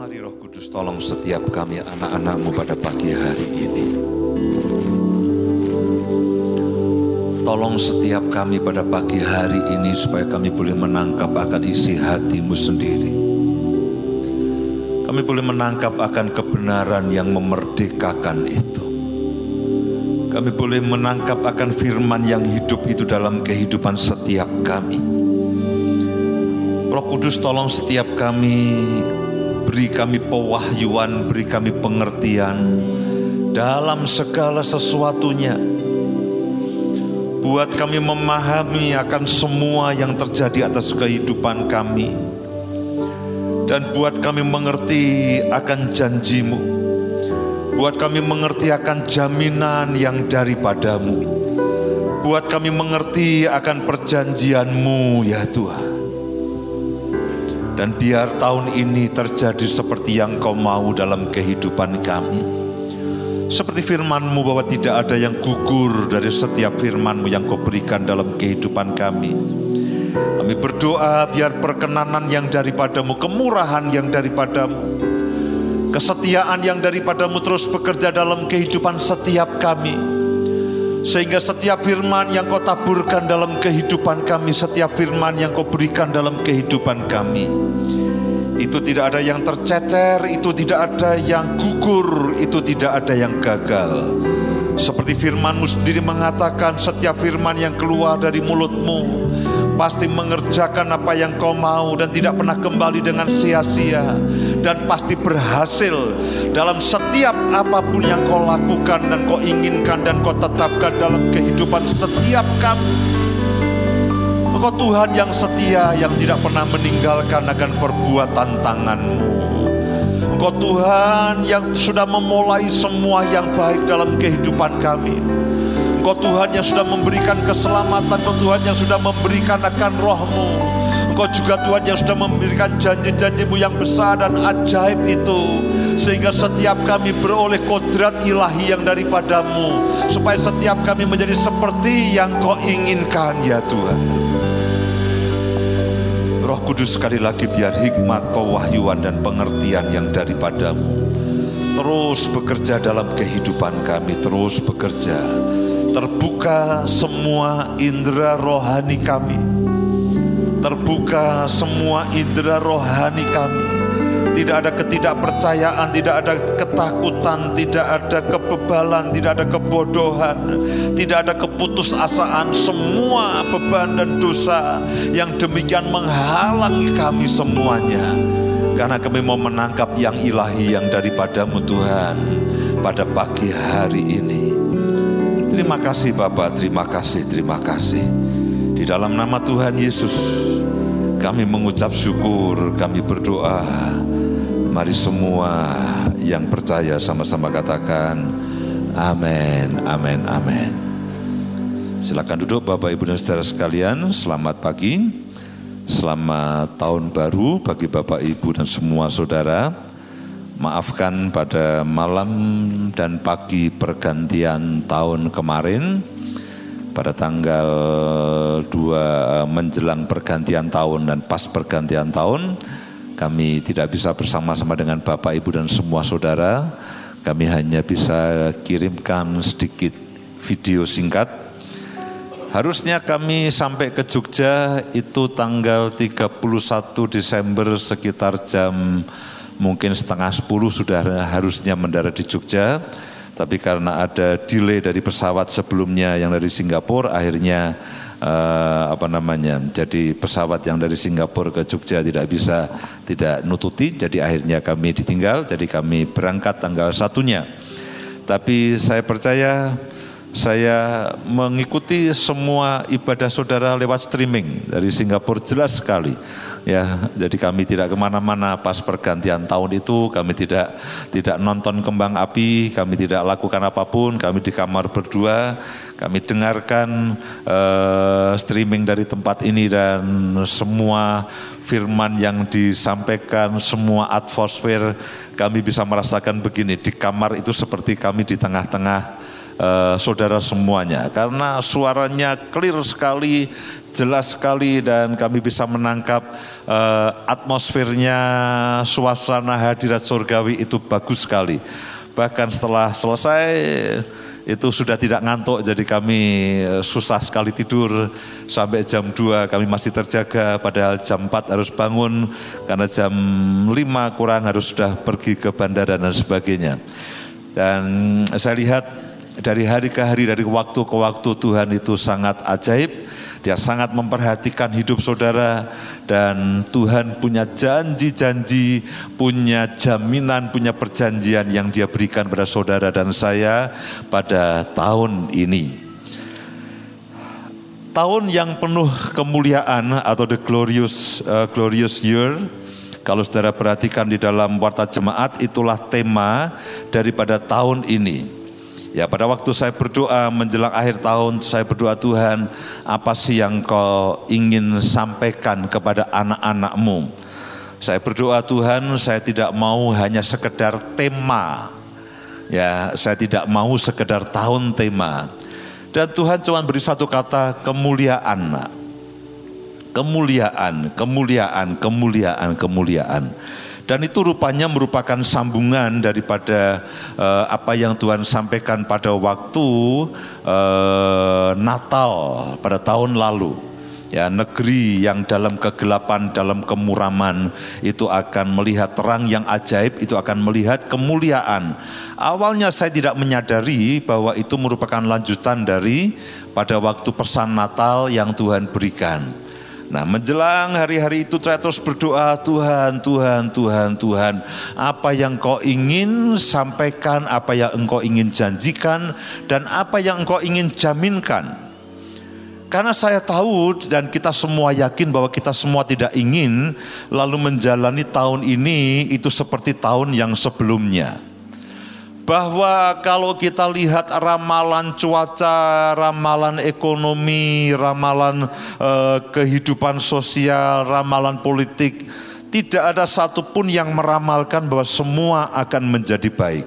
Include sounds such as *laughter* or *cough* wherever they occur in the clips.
Mari Roh Kudus tolong setiap kami anak-anakmu pada pagi hari ini. Tolong setiap kami pada pagi hari ini supaya kami boleh menangkap akan isi hatimu sendiri. Kami boleh menangkap akan kebenaran yang memerdekakan itu. Kami boleh menangkap akan firman yang hidup itu dalam kehidupan setiap kami. Roh Kudus tolong setiap kami beri kami pewahyuan, beri kami pengertian dalam segala sesuatunya. Buat kami memahami akan semua yang terjadi atas kehidupan kami. Dan buat kami mengerti akan janjimu. Buat kami mengerti akan jaminan yang daripadamu. Buat kami mengerti akan perjanjianmu ya Tuhan. Dan biar tahun ini terjadi seperti yang kau mau dalam kehidupan kami. Seperti firmanmu bahwa tidak ada yang gugur dari setiap firmanmu yang kau berikan dalam kehidupan kami. Kami berdoa biar perkenanan yang daripadamu, kemurahan yang daripadamu, kesetiaan yang daripadamu terus bekerja dalam kehidupan setiap kami sehingga setiap firman yang kau taburkan dalam kehidupan kami, setiap firman yang kau berikan dalam kehidupan kami, itu tidak ada yang tercecer, itu tidak ada yang gugur, itu tidak ada yang gagal. Seperti firmanmu sendiri mengatakan, setiap firman yang keluar dari mulutmu pasti mengerjakan apa yang kau mau dan tidak pernah kembali dengan sia-sia dan pasti berhasil dalam setiap apa pun yang kau lakukan dan kau inginkan dan kau tetapkan dalam kehidupan setiap kami. Engkau Tuhan yang setia yang tidak pernah meninggalkan akan perbuatan tanganmu. Engkau Tuhan yang sudah memulai semua yang baik dalam kehidupan kami. Engkau Tuhan yang sudah memberikan keselamatan, Engkau Tuhan yang sudah memberikan akan rohmu. Engkau juga Tuhan yang sudah memberikan janji-janjimu yang besar dan ajaib itu. Sehingga setiap kami beroleh kodrat ilahi yang daripadamu. Supaya setiap kami menjadi seperti yang kau inginkan ya Tuhan. Roh Kudus sekali lagi biar hikmat, pewahyuan dan pengertian yang daripadamu terus bekerja dalam kehidupan kami, terus bekerja terbuka semua indera rohani kami, terbuka semua indera rohani kami. Tidak ada ketidakpercayaan, tidak ada ketakutan, tidak ada kebebalan, tidak ada kebodohan, tidak ada keputusasaan. Semua beban dan dosa yang demikian menghalangi kami semuanya. Karena kami mau menangkap yang ilahi yang daripadamu Tuhan pada pagi hari ini. Terima kasih Bapak, terima kasih, terima kasih. Di dalam nama Tuhan Yesus, kami mengucap syukur, kami berdoa. Mari semua yang percaya sama-sama katakan, amin, amin, amin. Silakan duduk Bapak Ibu dan Saudara sekalian, selamat pagi. Selamat tahun baru bagi Bapak Ibu dan semua saudara. Maafkan pada malam dan pagi pergantian tahun kemarin pada tanggal 2 menjelang pergantian tahun dan pas pergantian tahun kami tidak bisa bersama-sama dengan Bapak Ibu dan semua saudara. Kami hanya bisa kirimkan sedikit video singkat. Harusnya kami sampai ke Jogja itu tanggal 31 Desember sekitar jam mungkin setengah sepuluh sudah harusnya mendarat di Jogja, tapi karena ada delay dari pesawat sebelumnya yang dari Singapura, akhirnya uh, apa namanya, jadi pesawat yang dari Singapura ke Jogja tidak bisa tidak nututi, jadi akhirnya kami ditinggal, jadi kami berangkat tanggal satunya. Tapi saya percaya saya mengikuti semua ibadah saudara lewat streaming. Dari Singapura jelas sekali ya jadi kami tidak ke mana-mana pas pergantian tahun itu. Kami tidak tidak nonton kembang api kami tidak lakukan apa pun. Kami di kamar berdua kami dengarkan uh, streaming dari tempat ini dan semua firman yang disampaikan semua atmosfer kami bisa merasakan begini. Di kamar itu seperti kami di tengah-tengah uh, saudara semuanya. Karena suaranya clear sekali jelas sekali dan kami bisa menangkap uh, atmosfernya suasana hadirat surgawi itu bagus sekali. Bahkan setelah selesai itu sudah tidak ngantuk jadi kami eh, susah sekali tidur sampai jam 2 kami masih terjaga padahal jam 4 harus bangun karena jam 5 kurang harus sudah pergi ke bandara dan sebagainya. Dan saya lihat dari hari ke hari dari waktu ke waktu Tuhan itu sangat ajaib dia sangat memperhatikan hidup saudara dan Tuhan punya janji-janji, punya jaminan, punya perjanjian yang dia berikan pada saudara dan saya pada tahun ini. Tahun yang penuh kemuliaan atau the glorious uh, glorious year kalau saudara perhatikan di dalam warta jemaat itulah tema daripada tahun ini. Ya pada waktu saya berdoa menjelang akhir tahun saya berdoa Tuhan apa sih yang kau ingin sampaikan kepada anak-anakmu. Saya berdoa Tuhan saya tidak mau hanya sekedar tema. Ya saya tidak mau sekedar tahun tema. Dan Tuhan cuma beri satu kata kemuliaan. Kemuliaan, kemuliaan, kemuliaan, kemuliaan. Dan itu rupanya merupakan sambungan daripada uh, apa yang Tuhan sampaikan pada waktu uh, Natal pada tahun lalu. Ya, negeri yang dalam kegelapan, dalam kemuraman itu akan melihat terang yang ajaib, itu akan melihat kemuliaan. Awalnya saya tidak menyadari bahwa itu merupakan lanjutan dari pada waktu pesan Natal yang Tuhan berikan. Nah menjelang hari-hari itu saya terus berdoa Tuhan, Tuhan, Tuhan, Tuhan Apa yang kau ingin sampaikan, apa yang engkau ingin janjikan Dan apa yang engkau ingin jaminkan. Karena saya tahu dan kita semua yakin bahwa kita semua tidak ingin lalu menjalani tahun ini itu seperti tahun yang sebelumnya bahwa kalau kita lihat ramalan cuaca, ramalan ekonomi, ramalan eh, kehidupan sosial, ramalan politik, tidak ada satupun yang meramalkan bahwa semua akan menjadi baik.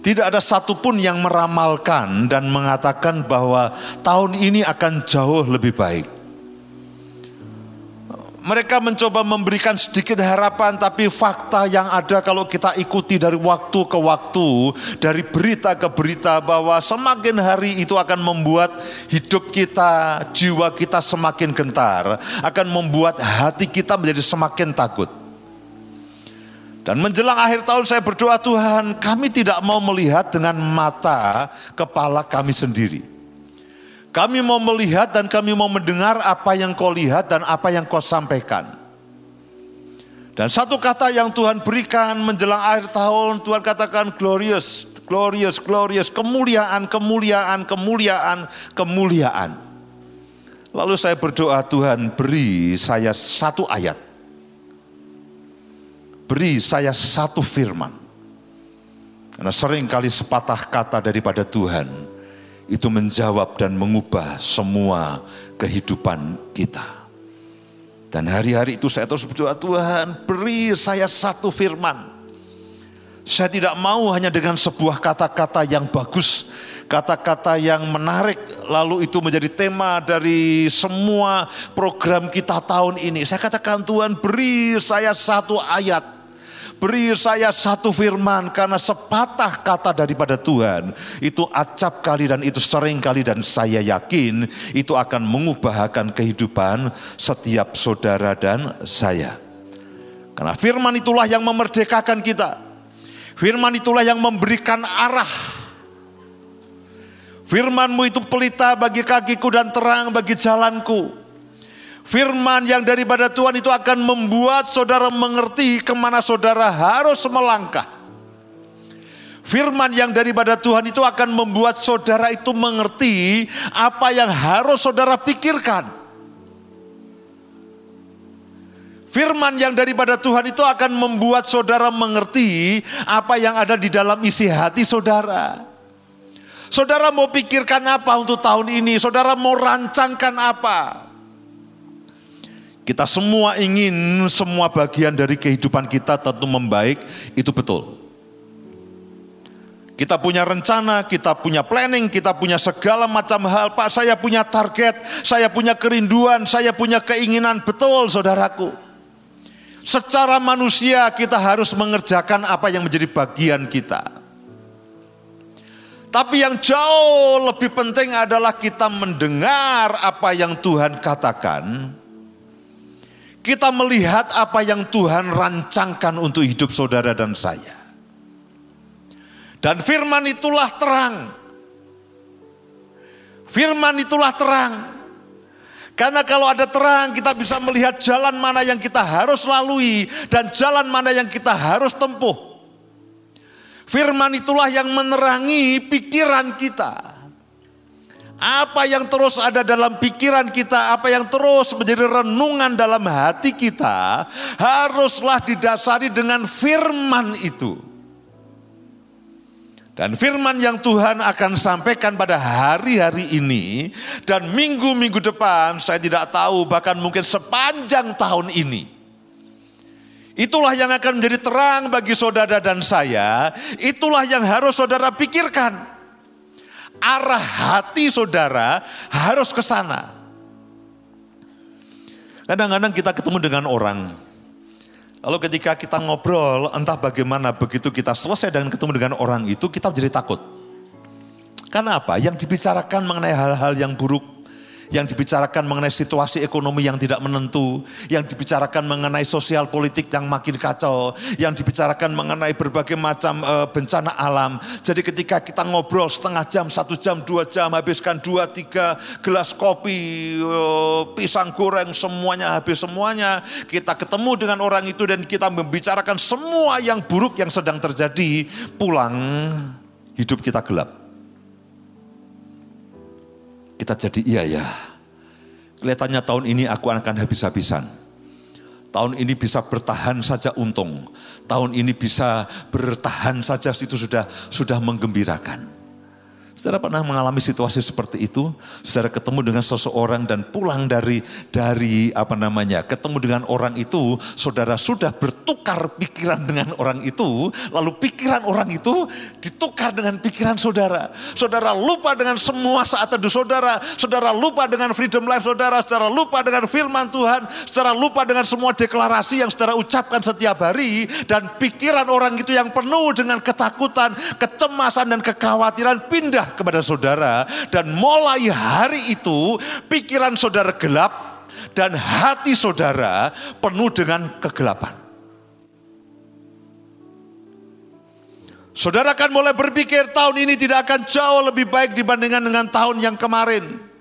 Tidak ada satupun yang meramalkan dan mengatakan bahwa tahun ini akan jauh lebih baik. Mereka mencoba memberikan sedikit harapan, tapi fakta yang ada kalau kita ikuti dari waktu ke waktu, dari berita ke berita, bahwa semakin hari itu akan membuat hidup kita, jiwa kita semakin gentar, akan membuat hati kita menjadi semakin takut. Dan menjelang akhir tahun saya berdoa Tuhan, kami tidak mau melihat dengan mata kepala kami sendiri kami mau melihat dan kami mau mendengar apa yang kau lihat dan apa yang kau sampaikan. Dan satu kata yang Tuhan berikan menjelang akhir tahun, Tuhan katakan glorious, glorious, glorious, kemuliaan, kemuliaan, kemuliaan, kemuliaan. Lalu saya berdoa Tuhan beri saya satu ayat. Beri saya satu firman. Karena sering kali sepatah kata daripada Tuhan itu menjawab dan mengubah semua kehidupan kita. Dan hari-hari itu saya terus berdoa, Tuhan beri saya satu firman. Saya tidak mau hanya dengan sebuah kata-kata yang bagus, kata-kata yang menarik, lalu itu menjadi tema dari semua program kita tahun ini. Saya katakan Tuhan beri saya satu ayat Beri saya satu firman karena sepatah kata daripada Tuhan itu acap kali dan itu sering kali dan saya yakin itu akan mengubahkan kehidupan setiap saudara dan saya. Karena firman itulah yang memerdekakan kita. Firman itulah yang memberikan arah. Firmanmu itu pelita bagi kakiku dan terang bagi jalanku. Firman yang daripada Tuhan itu akan membuat saudara mengerti ke mana saudara harus melangkah. Firman yang daripada Tuhan itu akan membuat saudara itu mengerti apa yang harus saudara pikirkan. Firman yang daripada Tuhan itu akan membuat saudara mengerti apa yang ada di dalam isi hati saudara. Saudara mau pikirkan apa untuk tahun ini? Saudara mau rancangkan apa? Kita semua ingin semua bagian dari kehidupan kita tentu membaik, itu betul. Kita punya rencana, kita punya planning, kita punya segala macam hal. Pak, saya punya target, saya punya kerinduan, saya punya keinginan. Betul, saudaraku. Secara manusia kita harus mengerjakan apa yang menjadi bagian kita. Tapi yang jauh lebih penting adalah kita mendengar apa yang Tuhan katakan. Kita melihat apa yang Tuhan rancangkan untuk hidup saudara dan saya. Dan firman itulah terang. Firman itulah terang. Karena kalau ada terang kita bisa melihat jalan mana yang kita harus lalui dan jalan mana yang kita harus tempuh. Firman itulah yang menerangi pikiran kita. Apa yang terus ada dalam pikiran kita, apa yang terus menjadi renungan dalam hati kita, haruslah didasari dengan firman itu. Dan firman yang Tuhan akan sampaikan pada hari-hari ini dan minggu-minggu depan saya tidak tahu bahkan mungkin sepanjang tahun ini. Itulah yang akan menjadi terang bagi saudara dan saya. Itulah yang harus saudara pikirkan. Arah hati saudara harus ke sana. Kadang-kadang kita ketemu dengan orang, Lalu ketika kita ngobrol, entah bagaimana begitu kita selesai dengan ketemu dengan orang itu, kita menjadi takut. Karena apa? Yang dibicarakan mengenai hal-hal yang buruk, yang dibicarakan mengenai situasi ekonomi yang tidak menentu, yang dibicarakan mengenai sosial politik yang makin kacau, yang dibicarakan mengenai berbagai macam uh, bencana alam. Jadi ketika kita ngobrol setengah jam, satu jam, dua jam, habiskan dua, tiga gelas kopi, uh, pisang goreng, semuanya habis semuanya. Kita ketemu dengan orang itu dan kita membicarakan semua yang buruk yang sedang terjadi, pulang hidup kita gelap kita jadi iya ya. Kelihatannya tahun ini aku akan habis-habisan. Tahun ini bisa bertahan saja untung. Tahun ini bisa bertahan saja itu sudah sudah menggembirakan. Saudara pernah mengalami situasi seperti itu? Saudara ketemu dengan seseorang dan pulang dari dari apa namanya? Ketemu dengan orang itu, saudara sudah bertukar pikiran dengan orang itu, lalu pikiran orang itu ditukar dengan pikiran saudara. Saudara lupa dengan semua saat teduh saudara, saudara lupa dengan freedom life saudara, saudara lupa dengan firman Tuhan, saudara lupa dengan semua deklarasi yang saudara ucapkan setiap hari dan pikiran orang itu yang penuh dengan ketakutan, kecemasan dan kekhawatiran pindah kepada saudara dan mulai hari itu pikiran saudara gelap dan hati saudara penuh dengan kegelapan. Saudara akan mulai berpikir tahun ini tidak akan jauh lebih baik dibandingkan dengan tahun yang kemarin.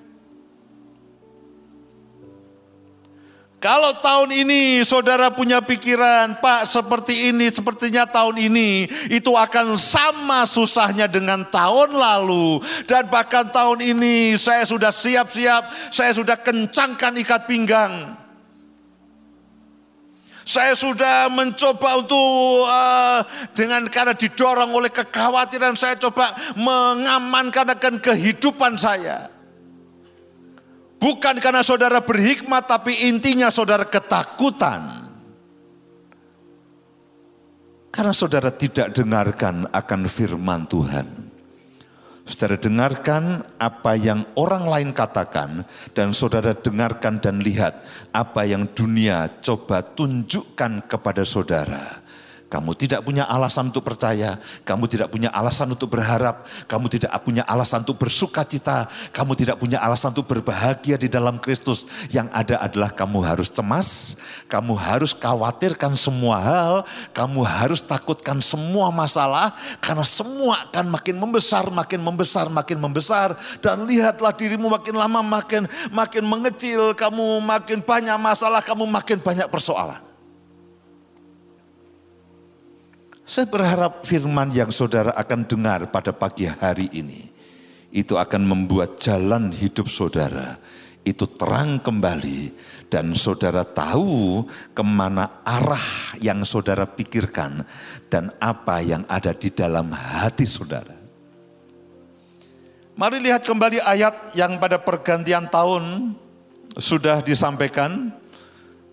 Kalau tahun ini saudara punya pikiran, Pak seperti ini, sepertinya tahun ini itu akan sama susahnya dengan tahun lalu. Dan bahkan tahun ini saya sudah siap-siap, saya sudah kencangkan ikat pinggang. Saya sudah mencoba untuk uh, dengan karena didorong oleh kekhawatiran saya coba mengamankan akan kehidupan saya. Bukan karena saudara berhikmat, tapi intinya saudara ketakutan. Karena saudara tidak dengarkan akan firman Tuhan. Saudara dengarkan apa yang orang lain katakan, dan saudara dengarkan dan lihat apa yang dunia coba tunjukkan kepada saudara. Kamu tidak punya alasan untuk percaya, kamu tidak punya alasan untuk berharap, kamu tidak punya alasan untuk bersuka cita, kamu tidak punya alasan untuk berbahagia di dalam Kristus. Yang ada adalah kamu harus cemas, kamu harus khawatirkan semua hal, kamu harus takutkan semua masalah, karena semua akan makin membesar, makin membesar, makin membesar. Dan lihatlah dirimu makin lama makin makin mengecil, kamu makin banyak masalah, kamu makin banyak persoalan. Saya berharap firman yang saudara akan dengar pada pagi hari ini, itu akan membuat jalan hidup saudara itu terang kembali dan saudara tahu ke mana arah yang saudara pikirkan dan apa yang ada di dalam hati saudara. Mari lihat kembali ayat yang pada pergantian tahun sudah disampaikan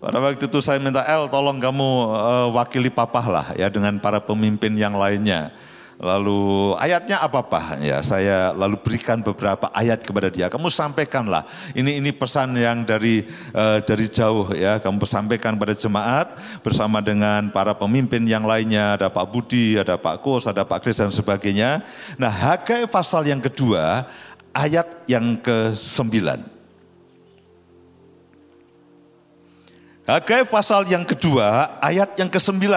pada waktu itu saya minta El tolong kamu uh, wakili papa lah ya dengan para pemimpin yang lainnya. Lalu ayatnya apa-apa ya saya lalu berikan beberapa ayat kepada dia. Kamu sampaikanlah. Ini ini pesan yang dari uh, dari jauh ya. Kamu sampaikan pada jemaat bersama dengan para pemimpin yang lainnya. Ada Pak Budi, ada Pak Kos, ada Pak Kris dan sebagainya. Nah Hagai pasal yang kedua ayat yang ke-9. Hagai pasal yang kedua ayat yang ke-9.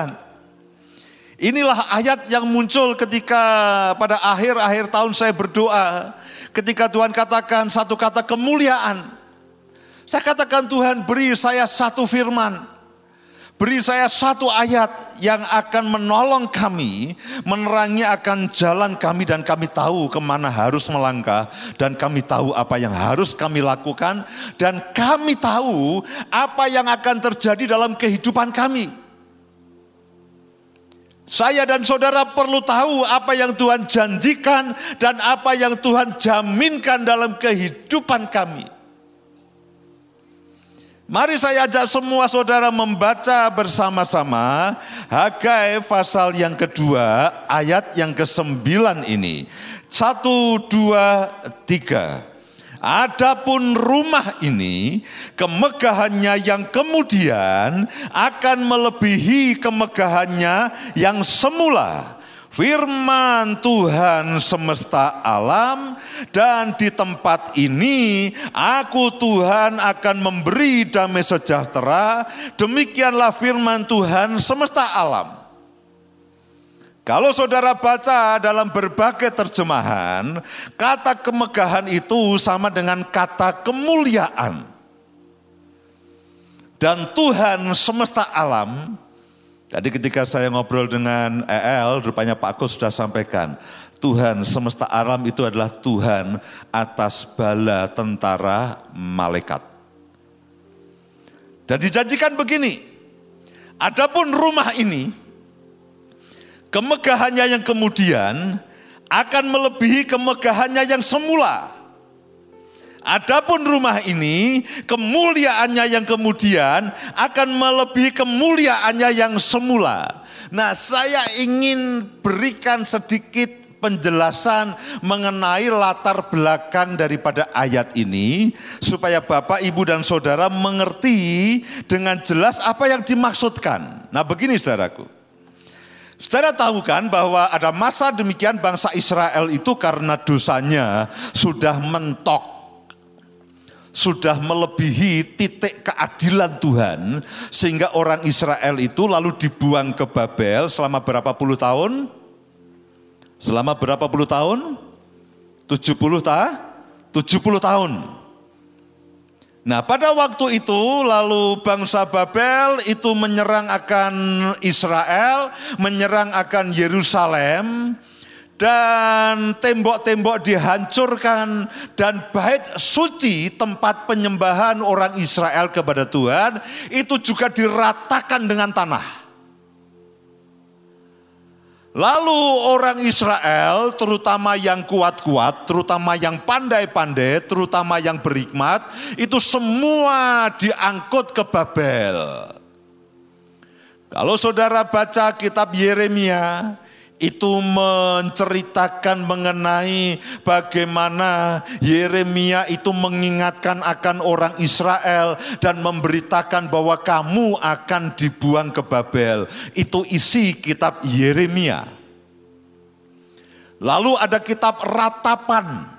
Inilah ayat yang muncul ketika pada akhir-akhir tahun saya berdoa. Ketika Tuhan katakan satu kata kemuliaan. Saya katakan Tuhan beri saya satu firman. Beri saya satu ayat yang akan menolong kami, menerangi akan jalan kami dan kami tahu ke mana harus melangkah dan kami tahu apa yang harus kami lakukan dan kami tahu apa yang akan terjadi dalam kehidupan kami. Saya dan saudara perlu tahu apa yang Tuhan janjikan dan apa yang Tuhan jaminkan dalam kehidupan kami. Mari saya ajak semua saudara membaca bersama-sama Hagai pasal yang kedua ayat yang ke sembilan ini. Satu, dua, tiga. Adapun rumah ini kemegahannya yang kemudian akan melebihi kemegahannya yang semula. Firman Tuhan semesta alam dan di tempat ini aku Tuhan akan memberi damai sejahtera. Demikianlah firman Tuhan semesta alam. Kalau saudara baca dalam berbagai terjemahan, kata kemegahan itu sama dengan kata kemuliaan. Dan Tuhan semesta alam, tadi ketika saya ngobrol dengan EL, rupanya Pak Kus sudah sampaikan, Tuhan semesta alam itu adalah Tuhan atas bala tentara malaikat. Dan dijanjikan begini, adapun rumah ini, kemegahannya yang kemudian akan melebihi kemegahannya yang semula. Adapun rumah ini kemuliaannya yang kemudian akan melebihi kemuliaannya yang semula. Nah, saya ingin berikan sedikit penjelasan mengenai latar belakang daripada ayat ini supaya Bapak, Ibu dan Saudara mengerti dengan jelas apa yang dimaksudkan. Nah, begini Saudaraku. Saudara tahu kan bahwa ada masa demikian bangsa Israel itu karena dosanya sudah mentok sudah melebihi titik keadilan Tuhan sehingga orang Israel itu lalu dibuang ke Babel selama berapa puluh tahun? Selama berapa puluh tahun? 70 ta? 70 tahun. Nah pada waktu itu lalu bangsa Babel itu menyerang akan Israel, menyerang akan Yerusalem, dan tembok-tembok dihancurkan dan bait suci tempat penyembahan orang Israel kepada Tuhan itu juga diratakan dengan tanah. Lalu orang Israel, terutama yang kuat-kuat, terutama yang pandai-pandai, terutama yang berhikmat, itu semua diangkut ke Babel. Kalau saudara baca kitab Yeremia, itu menceritakan mengenai bagaimana Yeremia itu mengingatkan akan orang Israel dan memberitakan bahwa kamu akan dibuang ke Babel. Itu isi kitab Yeremia. Lalu ada kitab Ratapan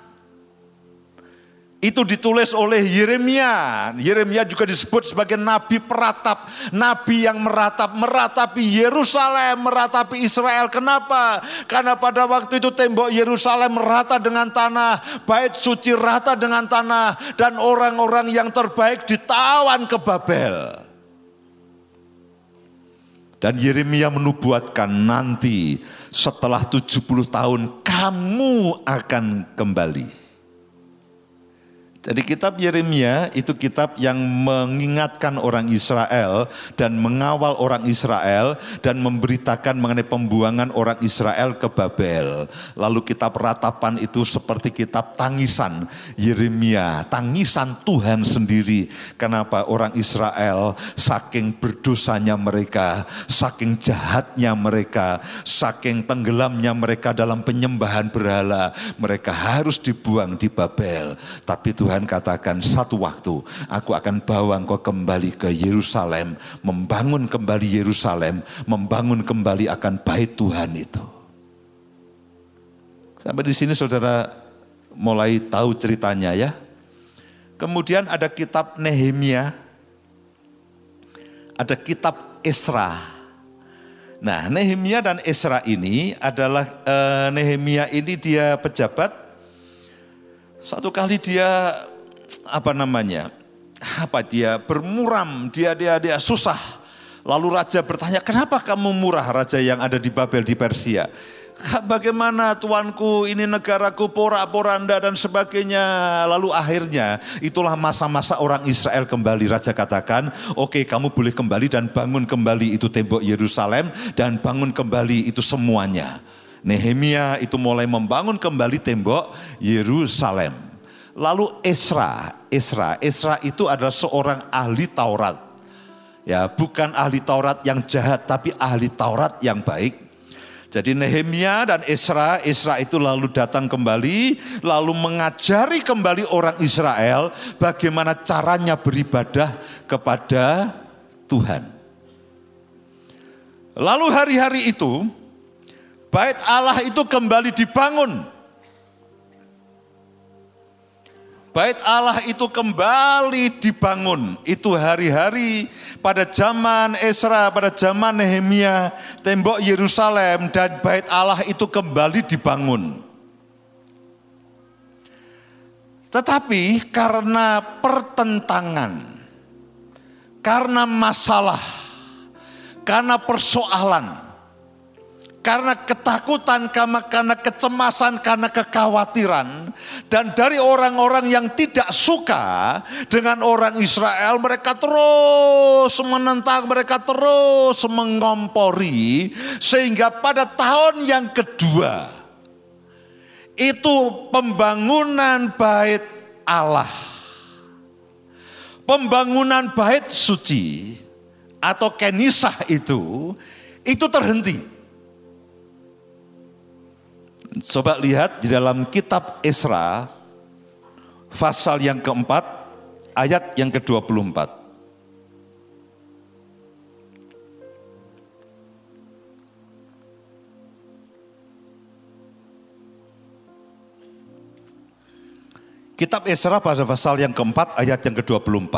itu ditulis oleh Yeremia. Yeremia juga disebut sebagai nabi peratap, nabi yang meratap, meratapi Yerusalem, meratapi Israel. Kenapa? Karena pada waktu itu tembok Yerusalem merata dengan tanah, bait suci rata dengan tanah dan orang-orang yang terbaik ditawan ke Babel. Dan Yeremia menubuatkan nanti setelah 70 tahun kamu akan kembali Jadi kitab Yeremia itu kitab yang mengingatkan orang Israel dan mengawal orang Israel dan memberitakan mengenai pembuangan orang Israel ke Babel. Lalu kitab ratapan itu seperti kitab tangisan Yeremia, tangisan Tuhan sendiri. Kenapa orang Israel saking berdosanya mereka, saking jahatnya mereka, saking tenggelamnya mereka dalam penyembahan berhala, mereka harus dibuang di Babel. Tapi Tuhan Tuhan katakan satu waktu aku akan bawa engkau kembali ke Yerusalem, membangun kembali Yerusalem, membangun kembali akan bait Tuhan itu. Sampai di sini saudara mulai tahu ceritanya ya. Kemudian ada kitab Nehemia, ada kitab Esra. Nah, Nehemia dan Esra ini adalah eh, Nehemia ini dia pejabat satu kali dia apa namanya? Apa dia bermuram, dia dia dia susah. Lalu raja bertanya, "Kenapa kamu murah raja yang ada di Babel di Persia?" Bagaimana tuanku ini negaraku porak-poranda dan sebagainya. Lalu akhirnya itulah masa-masa orang Israel kembali. Raja katakan, oke okay, kamu boleh kembali dan bangun kembali itu tembok Yerusalem dan bangun kembali itu semuanya. Nehemia itu mulai membangun kembali tembok Yerusalem. Lalu Esra, Esra, Esra itu adalah seorang ahli Taurat. Ya, bukan ahli Taurat yang jahat tapi ahli Taurat yang baik. Jadi Nehemia dan Esra, Esra itu lalu datang kembali, lalu mengajari kembali orang Israel bagaimana caranya beribadah kepada Tuhan. Lalu hari-hari itu, bait Allah itu kembali dibangun. Bait Allah itu kembali dibangun. Itu hari-hari pada zaman Esra, pada zaman Nehemia, tembok Yerusalem dan bait Allah itu kembali dibangun. Tetapi karena pertentangan, karena masalah, karena persoalan, karena ketakutan, karena kecemasan, karena kekhawatiran, dan dari orang-orang yang tidak suka dengan orang Israel, mereka terus menentang, mereka terus mengompori, sehingga pada tahun yang kedua itu pembangunan bait Allah, pembangunan bait suci atau kenisah itu itu terhenti Coba lihat di dalam kitab Esra pasal yang keempat ayat yang ke-24. Kitab Esra pada pasal yang keempat ayat yang ke-24.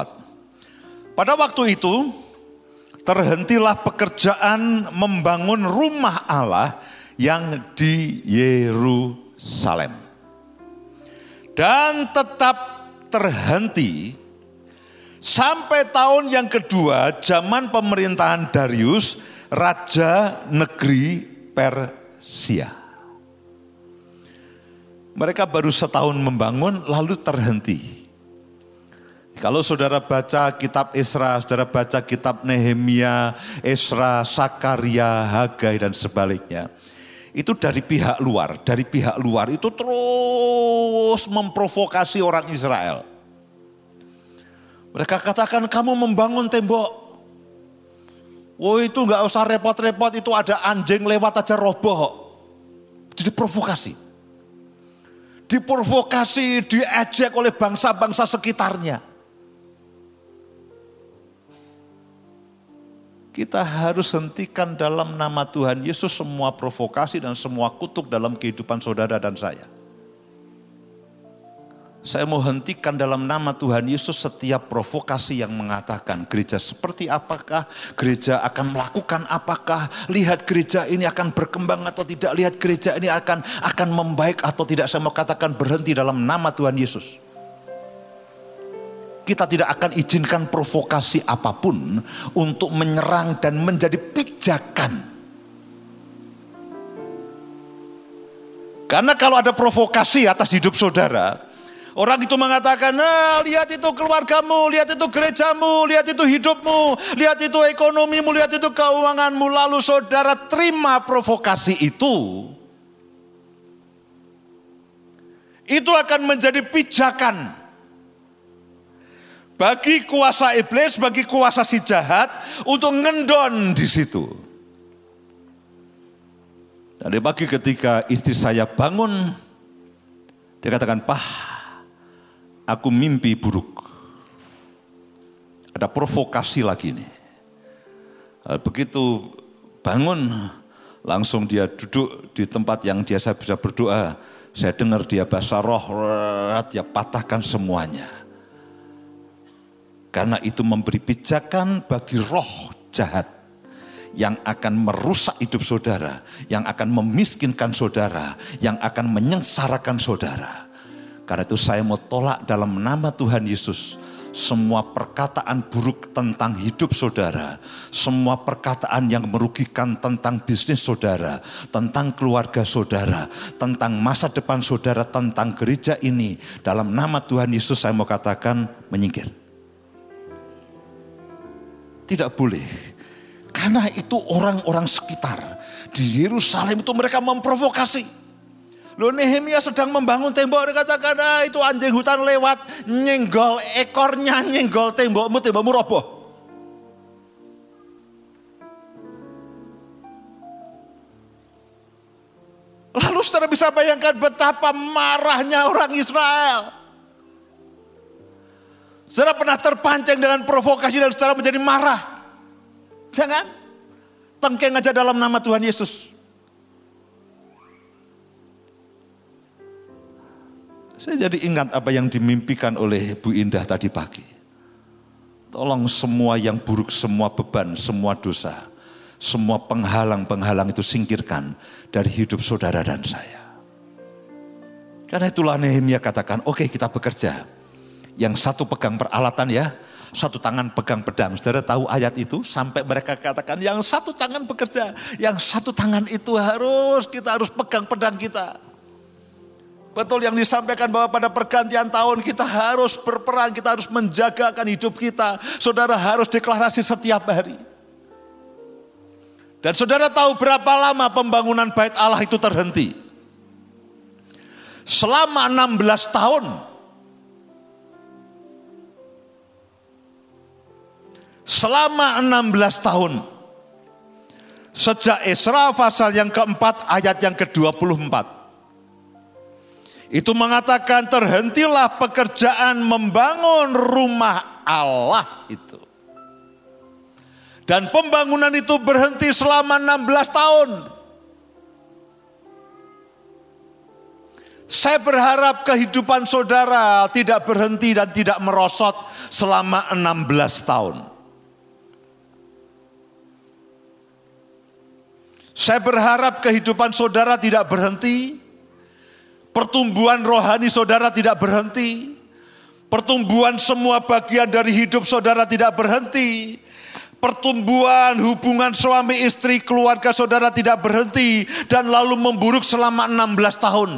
Pada waktu itu terhentilah pekerjaan membangun rumah Allah yang di Yerusalem. Dan tetap terhenti sampai tahun yang kedua zaman pemerintahan Darius, raja negeri Persia. Mereka baru setahun membangun lalu terhenti. Kalau saudara baca kitab Esra, saudara baca kitab Nehemia, Esra, Sakaria, Hagai dan sebaliknya itu dari pihak luar, dari pihak luar itu terus memprovokasi orang Israel. Mereka katakan kamu membangun tembok. Oh itu nggak usah repot-repot, itu ada anjing lewat aja roboh. Jadi provokasi. Diprovokasi, diejek oleh bangsa-bangsa sekitarnya. Kita harus hentikan dalam nama Tuhan Yesus semua provokasi dan semua kutuk dalam kehidupan saudara dan saya. Saya mau hentikan dalam nama Tuhan Yesus setiap provokasi yang mengatakan gereja seperti apakah, gereja akan melakukan apakah, lihat gereja ini akan berkembang atau tidak, lihat gereja ini akan akan membaik atau tidak. Saya mau katakan berhenti dalam nama Tuhan Yesus kita tidak akan izinkan provokasi apa pun untuk menyerang dan menjadi pijakan. Karena kalau ada provokasi atas hidup saudara, Orang itu mengatakan, nah, lihat itu keluargamu, lihat itu gerejamu, lihat itu hidupmu, lihat itu ekonomimu, lihat itu keuanganmu. Lalu saudara terima provokasi itu. Itu akan menjadi pijakan bagi kuasa iblis, bagi kuasa si jahat untuk ngendon di situ. Tadi pagi ketika istri saya bangun, dia katakan, Pah, aku mimpi buruk. Ada provokasi lagi nih. Eh, begitu bangun, langsung dia duduk di tempat yang dia bisa berdoa. Saya dengar dia bahasa roh, dia patahkan semuanya. Karena itu memberi pijakan bagi roh jahat yang akan merusak hidup saudara, yang akan memiskinkan saudara, yang akan menyengsarakan saudara. Karena itu saya mau tolak dalam nama Tuhan Yesus semua perkataan buruk tentang hidup saudara, semua perkataan yang merugikan tentang bisnis saudara, tentang keluarga saudara, tentang masa depan saudara, tentang gereja ini. Dalam nama Tuhan Yesus saya mau katakan menyingkir. Tidak boleh. Karena itu orang-orang sekitar di Yerusalem itu mereka memprovokasi. Loh Nehemia sedang membangun tembok, dia katakan ah, itu anjing hutan lewat, nyenggol ekornya, nyenggol tembokmu, tembokmu roboh. Lalu saudara bisa bayangkan betapa marahnya orang Israel. Saudara pernah terpancing dengan provokasi dan saudara menjadi marah. Jangan. Tengkeng aja dalam nama Tuhan Yesus. Saya jadi ingat apa yang dimimpikan oleh Bu Indah tadi pagi. Tolong semua yang buruk, semua beban, semua dosa, semua penghalang-penghalang itu singkirkan dari hidup saudara dan saya. Karena itulah Nehemia katakan, oke okay, kita bekerja. Yang satu pegang peralatan ya, satu tangan pegang pedang. Saudara tahu ayat itu sampai mereka katakan yang satu tangan bekerja, yang satu tangan itu harus kita harus pegang pedang kita. Betul yang disampaikan bahwa pada pergantian tahun kita harus berperang, kita harus menjagakan hidup kita. Saudara harus deklarasi setiap hari. Dan saudara tahu berapa lama pembangunan bait Allah itu terhenti? Selama 16 tahun. Selama 16 tahun. Sejak Esra pasal yang keempat ayat yang ke-24. Itu mengatakan terhentilah pekerjaan membangun rumah Allah itu. Dan pembangunan itu berhenti selama 16 tahun. Saya berharap kehidupan saudara tidak berhenti dan tidak merosot selama 16 tahun. Saya berharap kehidupan saudara tidak berhenti Pertumbuhan rohani saudara tidak berhenti. Pertumbuhan semua bagian dari hidup saudara tidak berhenti. Pertumbuhan hubungan suami istri keluarga saudara tidak berhenti dan lalu memburuk selama 16 tahun.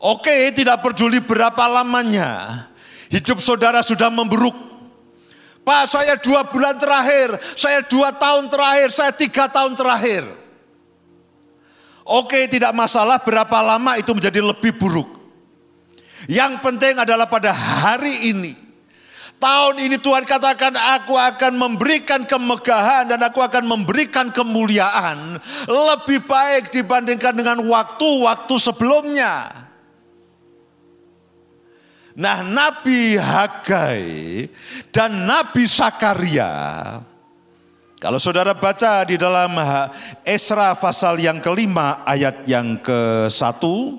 Oke, tidak peduli berapa lamanya. Hidup saudara sudah memburuk. Pak, saya dua bulan terakhir, saya dua tahun terakhir, saya tiga tahun terakhir. Oke, tidak masalah berapa lama itu menjadi lebih buruk. Yang penting adalah pada hari ini. Tahun ini Tuhan katakan aku akan memberikan kemegahan dan aku akan memberikan kemuliaan lebih baik dibandingkan dengan waktu-waktu sebelumnya. Nah Nabi Hagai dan Nabi Sakaria kalau saudara baca di dalam Esra pasal yang kelima ayat yang ke satu,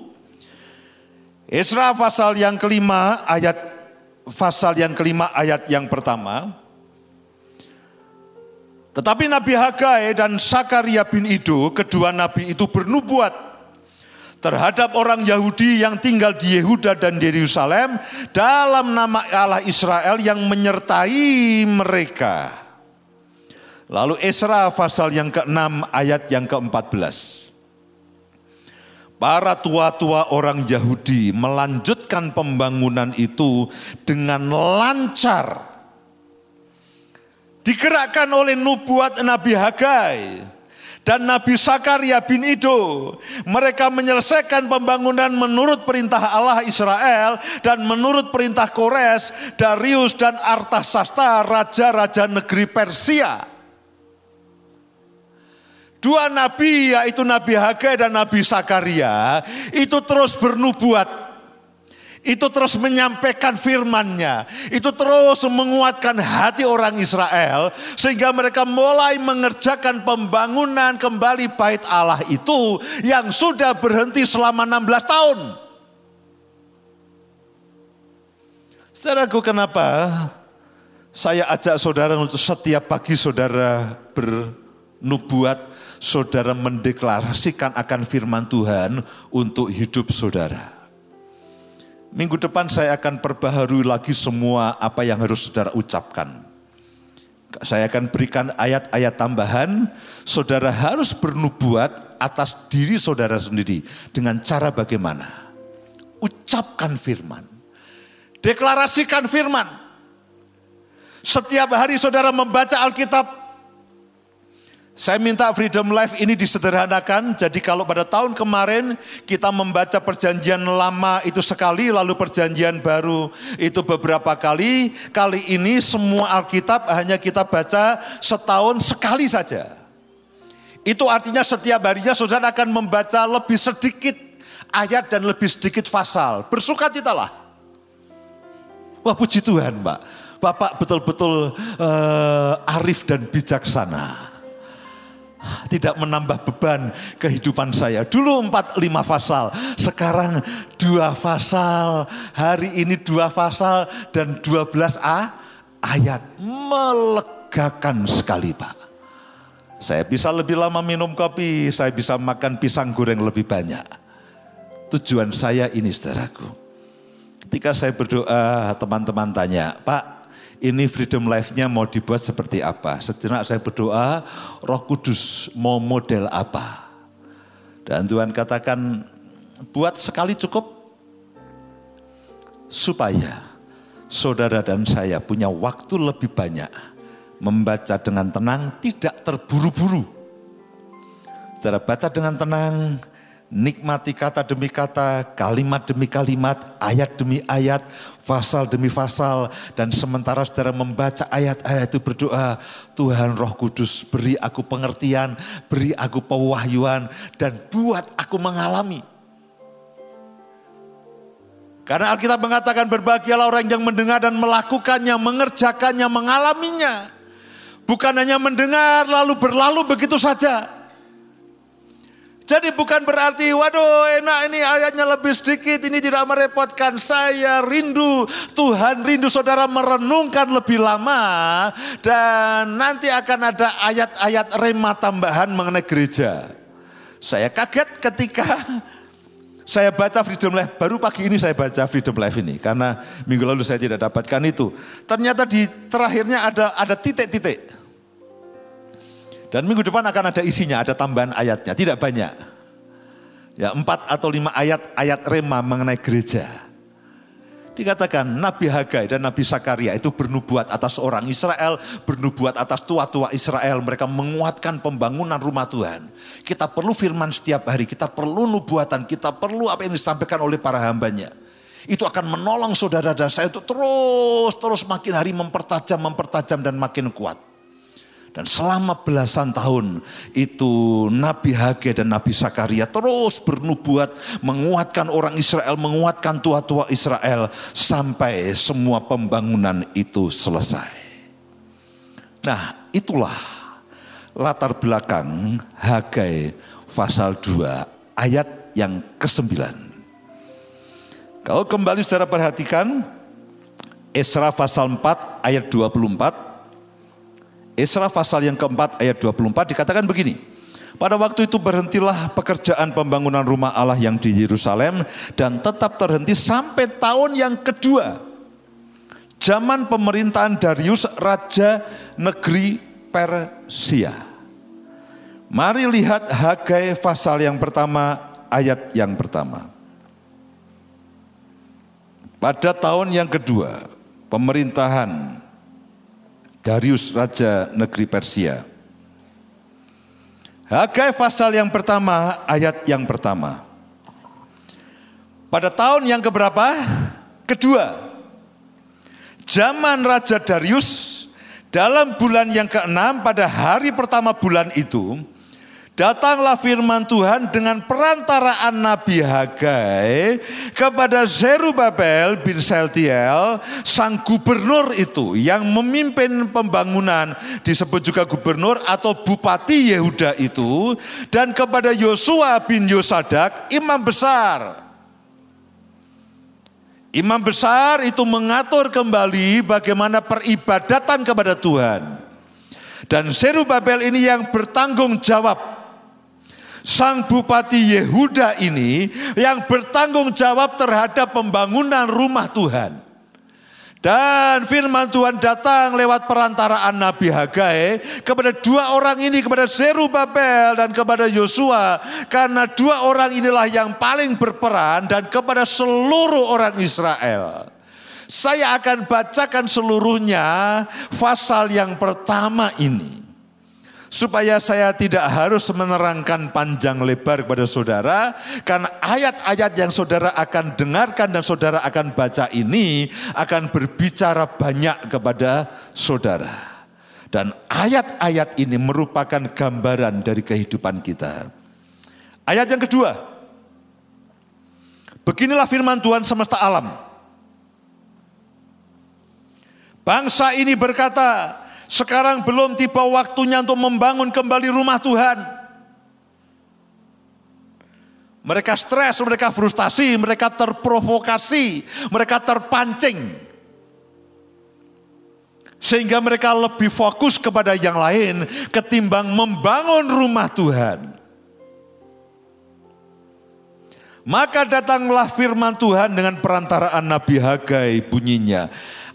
Esra pasal yang kelima ayat pasal yang kelima ayat yang pertama. Tetapi Nabi Hagai dan Sakaria bin Ido, kedua nabi itu bernubuat terhadap orang Yahudi yang tinggal di Yehuda dan di Yerusalem dalam nama Allah Israel yang menyertai mereka. Lalu Esra pasal yang ke-6 ayat yang ke-14. para tua-tua orang Yahudi melanjutkan pembangunan itu dengan lancar. Digerakkan oleh nubuat Nabi Hagai dan Nabi Sakaria bin Ido. Mereka menyelesaikan pembangunan menurut perintah Allah Israel dan menurut perintah Kores, Darius dan Artasasta, raja-raja negeri Persia. Dua nabi yaitu Nabi Hagai dan Nabi Sakaria itu terus bernubuat itu terus menyampaikan firman-Nya, itu terus menguatkan hati orang Israel sehingga mereka mulai mengerjakan pembangunan kembali bait Allah itu yang sudah berhenti selama 16 tahun. Saudaraku kenapa saya ajak saudara untuk setiap pagi saudara bernubuat, saudara mendeklarasikan akan firman Tuhan untuk hidup saudara. Minggu depan saya akan perbaharui lagi semua apa yang harus saudara ucapkan. Saya akan berikan ayat-ayat tambahan. Saudara harus bernubuat atas diri saudara sendiri. Dengan cara bagaimana? Ucapkan firman. Deklarasikan firman. Setiap hari saudara membaca Alkitab, saya minta Freedom Life ini disederhanakan. Jadi kalau pada tahun kemarin kita membaca perjanjian lama itu sekali, lalu perjanjian baru itu beberapa kali. Kali ini semua Alkitab hanya kita baca setahun sekali saja. Itu artinya setiap harinya saudara akan membaca lebih sedikit ayat dan lebih sedikit pasal. Bersukacitalah. Wah puji Tuhan Mbak. Bapak betul-betul uh, arif dan bijaksana tidak menambah beban kehidupan saya. Dulu empat lima pasal, sekarang dua pasal. Hari ini dua pasal dan dua belas a ayat. Melegakan sekali Pak. Saya bisa lebih lama minum kopi, saya bisa makan pisang goreng lebih banyak. Tujuan saya ini saudaraku. Ketika saya berdoa, teman-teman tanya, Pak ini freedom life-nya mau dibuat seperti apa. Sejenak saya berdoa, roh kudus mau model apa. Dan Tuhan katakan, buat sekali cukup. Supaya saudara dan saya punya waktu lebih banyak. Membaca dengan tenang, tidak terburu-buru. Saudara baca dengan tenang, nikmati kata demi kata, kalimat demi kalimat, ayat demi ayat, pasal demi pasal. Dan sementara saudara membaca ayat-ayat itu berdoa, Tuhan roh kudus beri aku pengertian, beri aku pewahyuan, dan buat aku mengalami. Karena Alkitab mengatakan berbahagialah orang yang mendengar dan melakukannya, mengerjakannya, mengalaminya. Bukan hanya mendengar lalu berlalu begitu saja. Jadi bukan berarti, waduh enak ini ayatnya lebih sedikit, ini tidak merepotkan saya, rindu. Tuhan rindu saudara merenungkan lebih lama. Dan nanti akan ada ayat-ayat rema tambahan mengenai gereja. Saya kaget ketika saya baca Freedom Life, baru pagi ini saya baca Freedom Life ini. Karena minggu lalu saya tidak dapatkan itu. Ternyata di terakhirnya ada ada titik-titik. Dan minggu depan akan ada isinya, ada tambahan ayatnya, tidak banyak. Ya, empat atau lima ayat, ayat rema mengenai gereja. Dikatakan Nabi Hagai dan Nabi Sakaria itu bernubuat atas orang Israel, bernubuat atas tua-tua Israel. Mereka menguatkan pembangunan rumah Tuhan. Kita perlu firman setiap hari, kita perlu nubuatan, kita perlu apa yang disampaikan oleh para hambanya. Itu akan menolong saudara dan saya untuk terus, terus makin hari mempertajam, mempertajam dan makin kuat. Dan selama belasan tahun itu Nabi Hage dan Nabi Sakaria terus bernubuat menguatkan orang Israel, menguatkan tua-tua Israel sampai semua pembangunan itu selesai. Nah itulah latar belakang Hagai pasal 2 ayat yang ke-9. Kalau kembali secara perhatikan Esra pasal 4 ayat 24 Esra pasal yang keempat ayat 24 dikatakan begini. Pada waktu itu berhentilah pekerjaan pembangunan rumah Allah yang di Yerusalem dan tetap terhenti sampai tahun yang kedua. Zaman pemerintahan Darius Raja Negeri Persia. Mari lihat Hagai pasal yang pertama ayat yang pertama. Pada tahun yang kedua, pemerintahan Darius Raja Negeri Persia. Hagai pasal yang pertama, ayat yang pertama. Pada tahun yang keberapa? Kedua. Zaman Raja Darius dalam bulan yang keenam pada hari pertama bulan itu, Datanglah firman Tuhan dengan perantaraan Nabi Hagai kepada Zerubabel bin Seltiel, sang gubernur itu yang memimpin pembangunan disebut juga gubernur atau bupati Yehuda itu dan kepada Yosua bin Yosadak imam besar. Imam besar itu mengatur kembali bagaimana peribadatan kepada Tuhan. Dan Zerubabel ini yang bertanggung jawab sang bupati Yehuda ini yang bertanggung jawab terhadap pembangunan rumah Tuhan. Dan firman Tuhan datang lewat perantaraan Nabi Hagai kepada dua orang ini, kepada Zerubabel dan kepada Yosua. Karena dua orang inilah yang paling berperan dan kepada seluruh orang Israel. Saya akan bacakan seluruhnya pasal yang pertama ini supaya saya tidak harus menerangkan panjang lebar kepada saudara karena ayat-ayat yang saudara akan dengarkan dan saudara akan baca ini akan berbicara banyak kepada saudara. Dan ayat-ayat ini merupakan gambaran dari kehidupan kita. Ayat yang kedua. Beginilah firman Tuhan semesta alam. Bangsa ini berkata, sekarang belum tiba waktunya untuk membangun kembali rumah Tuhan. Mereka stres, mereka frustasi, mereka terprovokasi, mereka terpancing. Sehingga mereka lebih fokus kepada yang lain ketimbang membangun rumah Tuhan. Maka datanglah firman Tuhan dengan perantaraan Nabi Hagai bunyinya.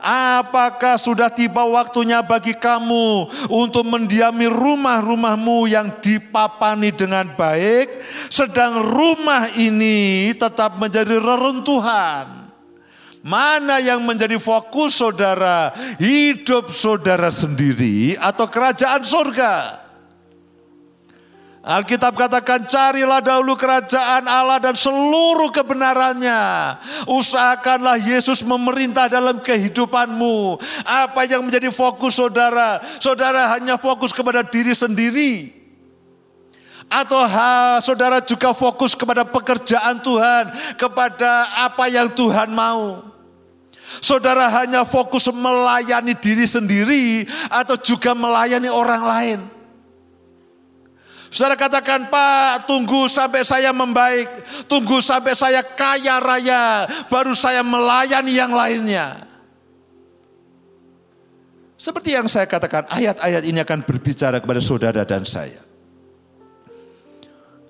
Apakah sudah tiba waktunya bagi kamu untuk mendiami rumah-rumahmu yang dipapani dengan baik, sedang rumah ini tetap menjadi reruntuhan? Mana yang menjadi fokus saudara? Hidup saudara sendiri atau kerajaan surga? Alkitab katakan carilah dahulu kerajaan Allah dan seluruh kebenarannya. Usahakanlah Yesus memerintah dalam kehidupanmu. Apa yang menjadi fokus saudara? Saudara hanya fokus kepada diri sendiri. Atau ha, saudara juga fokus kepada pekerjaan Tuhan, kepada apa yang Tuhan mau. Saudara hanya fokus melayani diri sendiri atau juga melayani orang lain. Saudara katakan, Pak, tunggu sampai saya membaik, tunggu sampai saya kaya raya, baru saya melayani yang lainnya. Seperti yang saya katakan, ayat-ayat ini akan berbicara kepada saudara dan saya.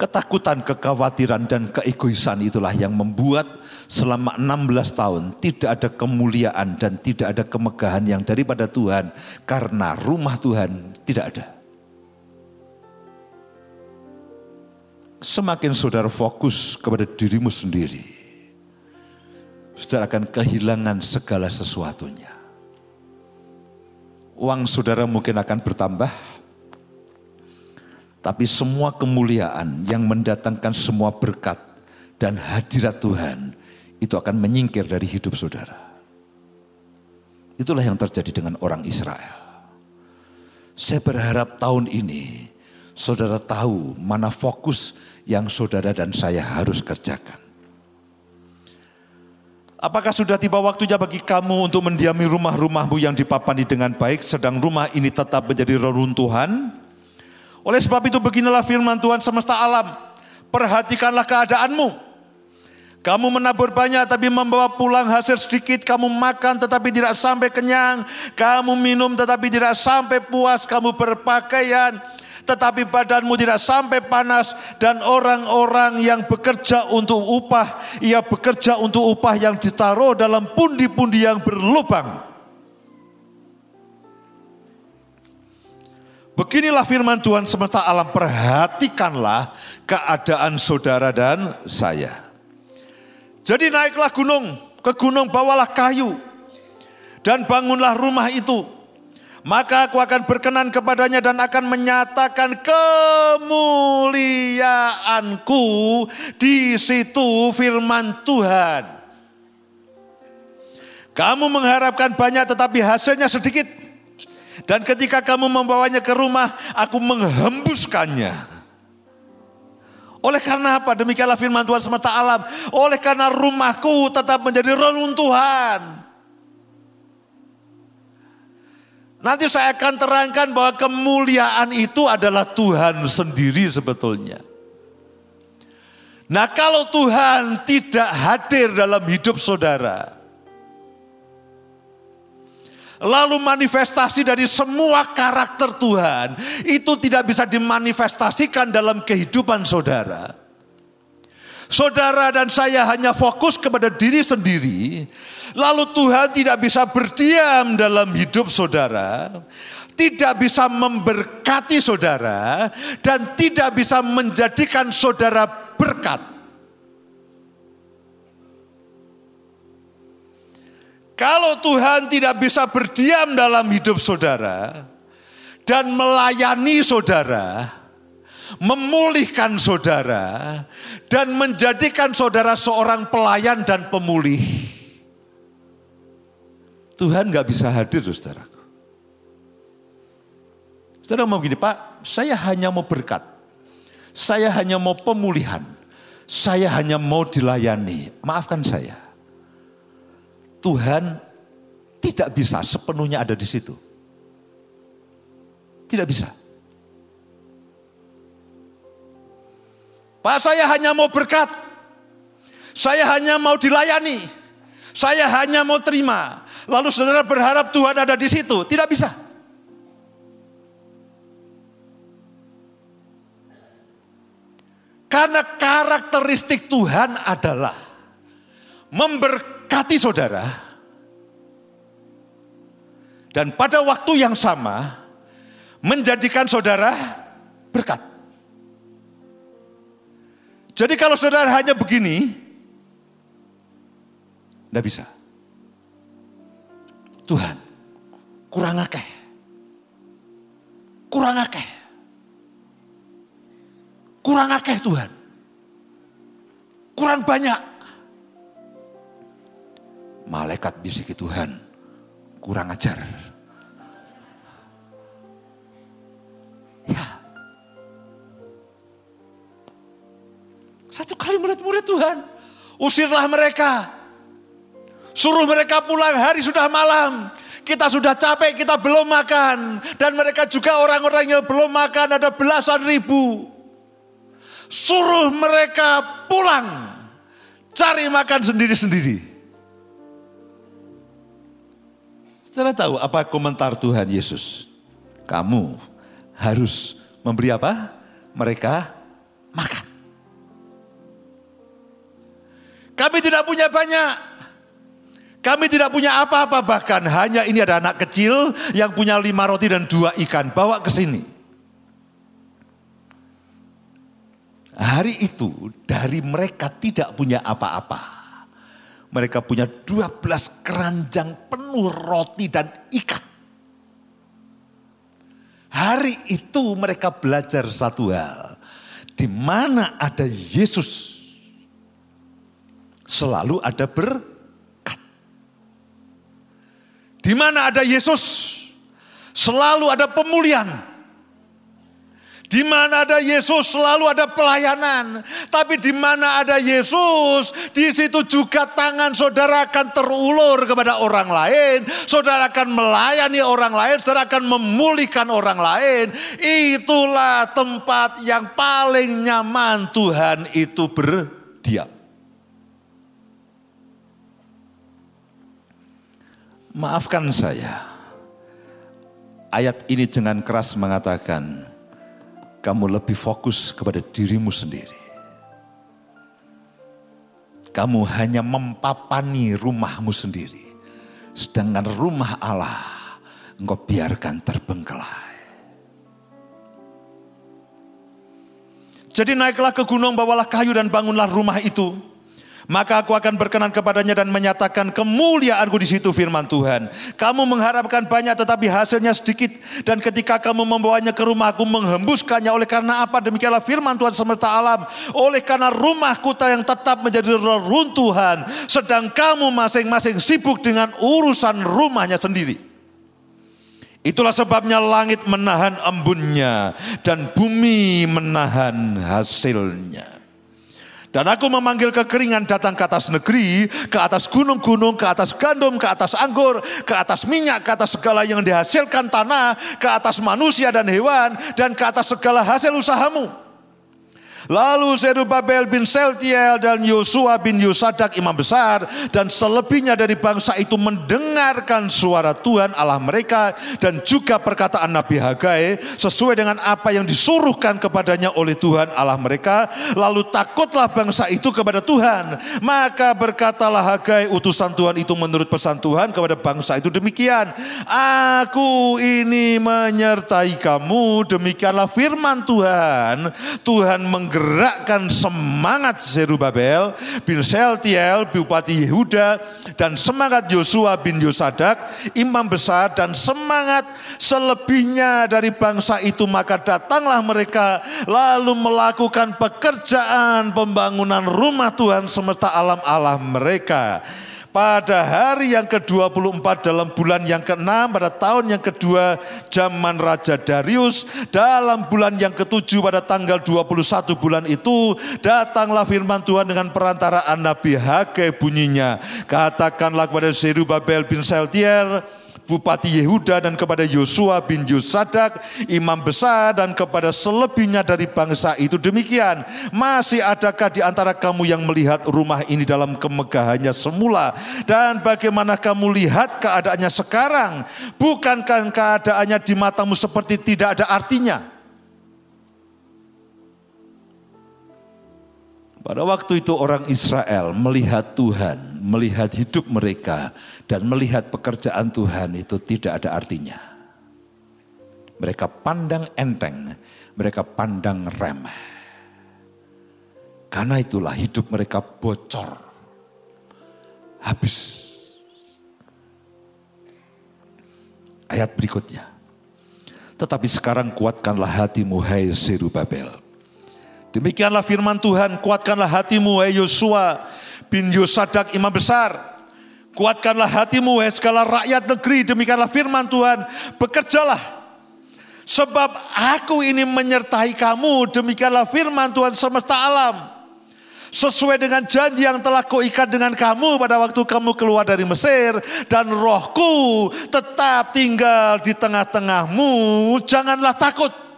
Ketakutan, kekhawatiran, dan keegoisan itulah yang membuat selama 16 tahun tidak ada kemuliaan dan tidak ada kemegahan yang daripada Tuhan. Karena rumah Tuhan tidak ada. Semakin saudara fokus kepada dirimu sendiri, saudara akan kehilangan segala sesuatunya. Uang saudara mungkin akan bertambah, tapi semua kemuliaan yang mendatangkan semua berkat dan hadirat Tuhan itu akan menyingkir dari hidup saudara. Itulah yang terjadi dengan orang Israel. Saya berharap tahun ini saudara tahu mana fokus yang saudara dan saya harus kerjakan. Apakah sudah tiba waktunya bagi kamu untuk mendiami rumah-rumahmu yang dipapani dengan baik, sedang rumah ini tetap menjadi reruntuhan? Oleh sebab itu beginilah firman Tuhan semesta alam, perhatikanlah keadaanmu. Kamu menabur banyak tapi membawa pulang hasil sedikit, kamu makan tetapi tidak sampai kenyang, kamu minum tetapi tidak sampai puas, kamu berpakaian tetapi badanmu tidak sampai panas dan orang-orang yang bekerja untuk upah, ia bekerja untuk upah yang ditaruh dalam pundi-pundi yang berlubang. Beginilah firman Tuhan semesta alam, perhatikanlah keadaan saudara dan saya. Jadi naiklah gunung, ke gunung bawalah kayu, dan bangunlah rumah itu. Maka aku akan berkenan kepadanya dan akan menyatakan kemuliaanku di situ firman Tuhan. Kamu mengharapkan banyak tetapi hasilnya sedikit. Dan ketika kamu membawanya ke rumah, aku menghembuskannya. Oleh karena apa? Demikianlah firman Tuhan semesta alam. Oleh karena rumahku tetap menjadi reruntuhan. Nanti saya akan terangkan bahwa kemuliaan itu adalah Tuhan sendiri sebetulnya. Nah kalau Tuhan tidak hadir dalam hidup saudara, lalu manifestasi dari semua karakter Tuhan itu tidak bisa dimanifestasikan dalam kehidupan saudara. Saudara dan saya hanya fokus kepada diri sendiri, lalu Tuhan tidak bisa berdiam dalam hidup saudara, tidak bisa memberkati saudara, dan tidak bisa menjadikan saudara berkat. Kalau Tuhan tidak bisa berdiam dalam hidup saudara dan melayani saudara, memulihkan saudara, dan menjadikan saudara seorang pelayan dan pemulih. Tuhan gak bisa hadir, saudara. Saudara mau gini, Pak, saya hanya mau berkat. Saya hanya mau pemulihan. Saya hanya mau dilayani. Maafkan saya. Tuhan tidak bisa sepenuhnya ada di situ. Tidak bisa. Pak saya hanya mau berkat. Saya hanya mau dilayani. Saya hanya mau terima. Lalu saudara berharap Tuhan ada di situ. Tidak bisa. Karena karakteristik Tuhan adalah memberkati saudara. Dan pada waktu yang sama menjadikan saudara berkat. Jadi kalau saudara hanya begini, tidak bisa. Tuhan, kurang akeh. Kurang akeh. Kurang akeh Tuhan. Kurang banyak. Malaikat bisiki Tuhan, kurang ajar. Ya, Satu kali murid-murid Tuhan. Usirlah mereka. Suruh mereka pulang hari sudah malam. Kita sudah capek, kita belum makan. Dan mereka juga orang-orang yang belum makan ada belasan ribu. Suruh mereka pulang. Cari makan sendiri-sendiri. Saudara tahu apa komentar Tuhan Yesus? Kamu harus memberi apa? Mereka makan. Kami tidak punya banyak. Kami tidak punya apa-apa bahkan hanya ini ada anak kecil yang punya lima roti dan dua ikan. Bawa ke sini. Hari itu dari mereka tidak punya apa-apa. Mereka punya 12 keranjang penuh roti dan ikan. Hari itu mereka belajar satu hal. Di mana ada Yesus selalu ada berkat. Di mana ada Yesus, selalu ada pemulihan. Di mana ada Yesus selalu ada pelayanan. Tapi di mana ada Yesus, di situ juga tangan saudara akan terulur kepada orang lain. Saudara akan melayani orang lain, saudara akan memulihkan orang lain. Itulah tempat yang paling nyaman Tuhan itu berdiam. maafkan saya. Ayat ini dengan keras mengatakan, kamu lebih fokus kepada dirimu sendiri. Kamu hanya mempapani rumahmu sendiri. Sedangkan rumah Allah engkau biarkan terbengkelai. Jadi naiklah ke gunung, bawalah kayu dan bangunlah rumah itu maka aku akan berkenan kepadanya dan menyatakan kemuliaanku di situ firman Tuhan. Kamu mengharapkan banyak tetapi hasilnya sedikit. Dan ketika kamu membawanya ke rumahku menghembuskannya oleh karena apa? Demikianlah firman Tuhan semesta alam. Oleh karena rumah kuta yang tetap menjadi reruntuhan. Sedang kamu masing-masing sibuk dengan urusan rumahnya sendiri. Itulah sebabnya langit menahan embunnya dan bumi menahan hasilnya. Dan aku memanggil kekeringan datang ke atas negeri, ke atas gunung-gunung, ke atas gandum, ke atas anggur, ke atas minyak, ke atas segala yang dihasilkan tanah, ke atas manusia dan hewan, dan ke atas segala hasil usahamu. Lalu Zerubabel bin Seltiel dan Yosua bin Yosadak imam besar dan selebihnya dari bangsa itu mendengarkan suara Tuhan Allah mereka dan juga perkataan Nabi Hagai sesuai dengan apa yang disuruhkan kepadanya oleh Tuhan Allah mereka. Lalu takutlah bangsa itu kepada Tuhan. Maka berkatalah Hagai utusan Tuhan itu menurut pesan Tuhan kepada bangsa itu demikian. Aku ini menyertai kamu demikianlah firman Tuhan. Tuhan meng menggerakkan semangat Zerubabel bin Seltiel, Bupati Yehuda, dan semangat Yosua bin Yosadak, imam besar, dan semangat selebihnya dari bangsa itu. Maka datanglah mereka lalu melakukan pekerjaan pembangunan rumah Tuhan semesta alam Allah mereka pada hari yang ke-24 dalam bulan yang ke-6 pada tahun yang kedua zaman Raja Darius. Dalam bulan yang ke-7 pada tanggal 21 bulan itu datanglah firman Tuhan dengan perantaraan Nabi Hage bunyinya. Katakanlah kepada Zerubabel bin Seltier Bupati Yehuda dan kepada Yosua bin Yosadak, imam besar dan kepada selebihnya dari bangsa itu demikian. Masih adakah di antara kamu yang melihat rumah ini dalam kemegahannya semula dan bagaimana kamu lihat keadaannya sekarang? Bukankah keadaannya di matamu seperti tidak ada artinya? Pada waktu itu orang Israel melihat Tuhan, melihat hidup mereka dan melihat pekerjaan Tuhan itu tidak ada artinya. Mereka pandang enteng, mereka pandang remeh. Karena itulah hidup mereka bocor. Habis. Ayat berikutnya. Tetapi sekarang kuatkanlah hatimu hai Zerubabel Demikianlah firman Tuhan, kuatkanlah hatimu hai Yosua bin Yosadak imam besar. Kuatkanlah hatimu hai segala rakyat negeri, demikianlah firman Tuhan, bekerjalah. Sebab aku ini menyertai kamu, demikianlah firman Tuhan semesta alam. Sesuai dengan janji yang telah kuikat dengan kamu pada waktu kamu keluar dari Mesir. Dan rohku tetap tinggal di tengah-tengahmu, janganlah takut.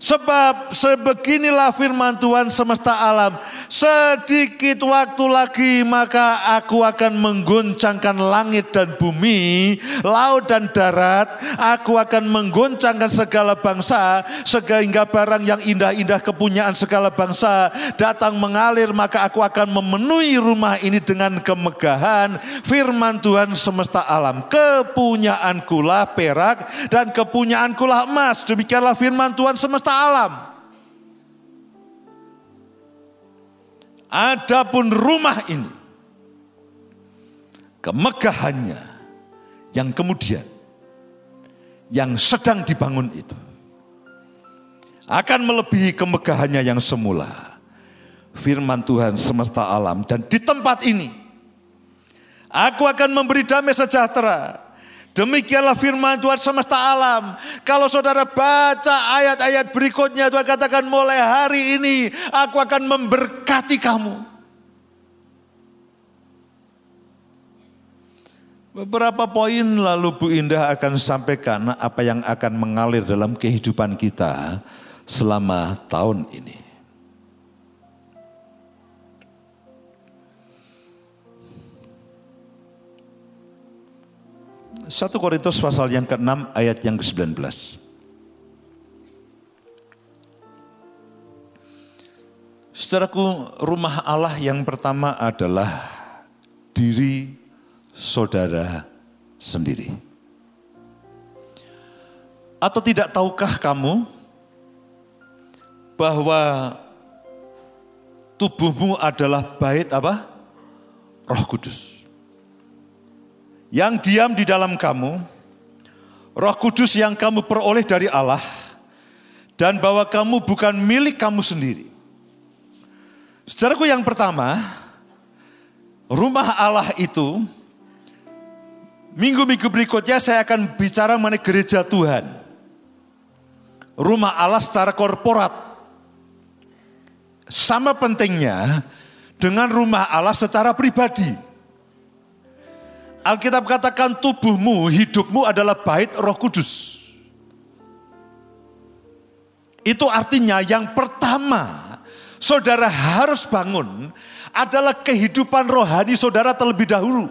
Sebab sebeginilah firman Tuhan semesta alam. Sedikit waktu lagi maka aku akan mengguncangkan langit dan bumi, laut dan darat. Aku akan mengguncangkan segala bangsa sehingga barang yang indah-indah kepunyaan segala bangsa datang mengalir maka aku akan memenuhi rumah ini dengan kemegahan firman Tuhan semesta alam. Kepunyaanku lah perak dan kepunyaanku lah emas. Demikianlah firman Tuhan semesta alam. Adapun rumah ini, kemegahannya yang kemudian yang sedang dibangun itu akan melebihi kemegahannya yang semula. Firman Tuhan semesta alam dan di tempat ini aku akan memberi damai sejahtera Demikianlah firman Tuhan semesta alam. Kalau saudara baca ayat-ayat berikutnya Tuhan katakan mulai hari ini aku akan memberkati kamu. Beberapa poin lalu Bu Indah akan sampaikan apa yang akan mengalir dalam kehidupan kita selama tahun ini. 1 Korintus pasal yang ke-6 ayat yang ke-19. Saudaraku, rumah Allah yang pertama adalah diri saudara sendiri. Atau tidak tahukah kamu bahwa tubuhmu adalah bait apa? Roh Kudus. Yang diam di dalam kamu, Roh Kudus yang kamu peroleh dari Allah, dan bahwa kamu bukan milik kamu sendiri. Saudaraku yang pertama, rumah Allah itu, minggu-minggu berikutnya saya akan bicara mengenai gereja Tuhan. Rumah Allah secara korporat sama pentingnya dengan rumah Allah secara pribadi. Alkitab katakan tubuhmu, hidupmu adalah bait roh kudus. Itu artinya yang pertama saudara harus bangun adalah kehidupan rohani saudara terlebih dahulu.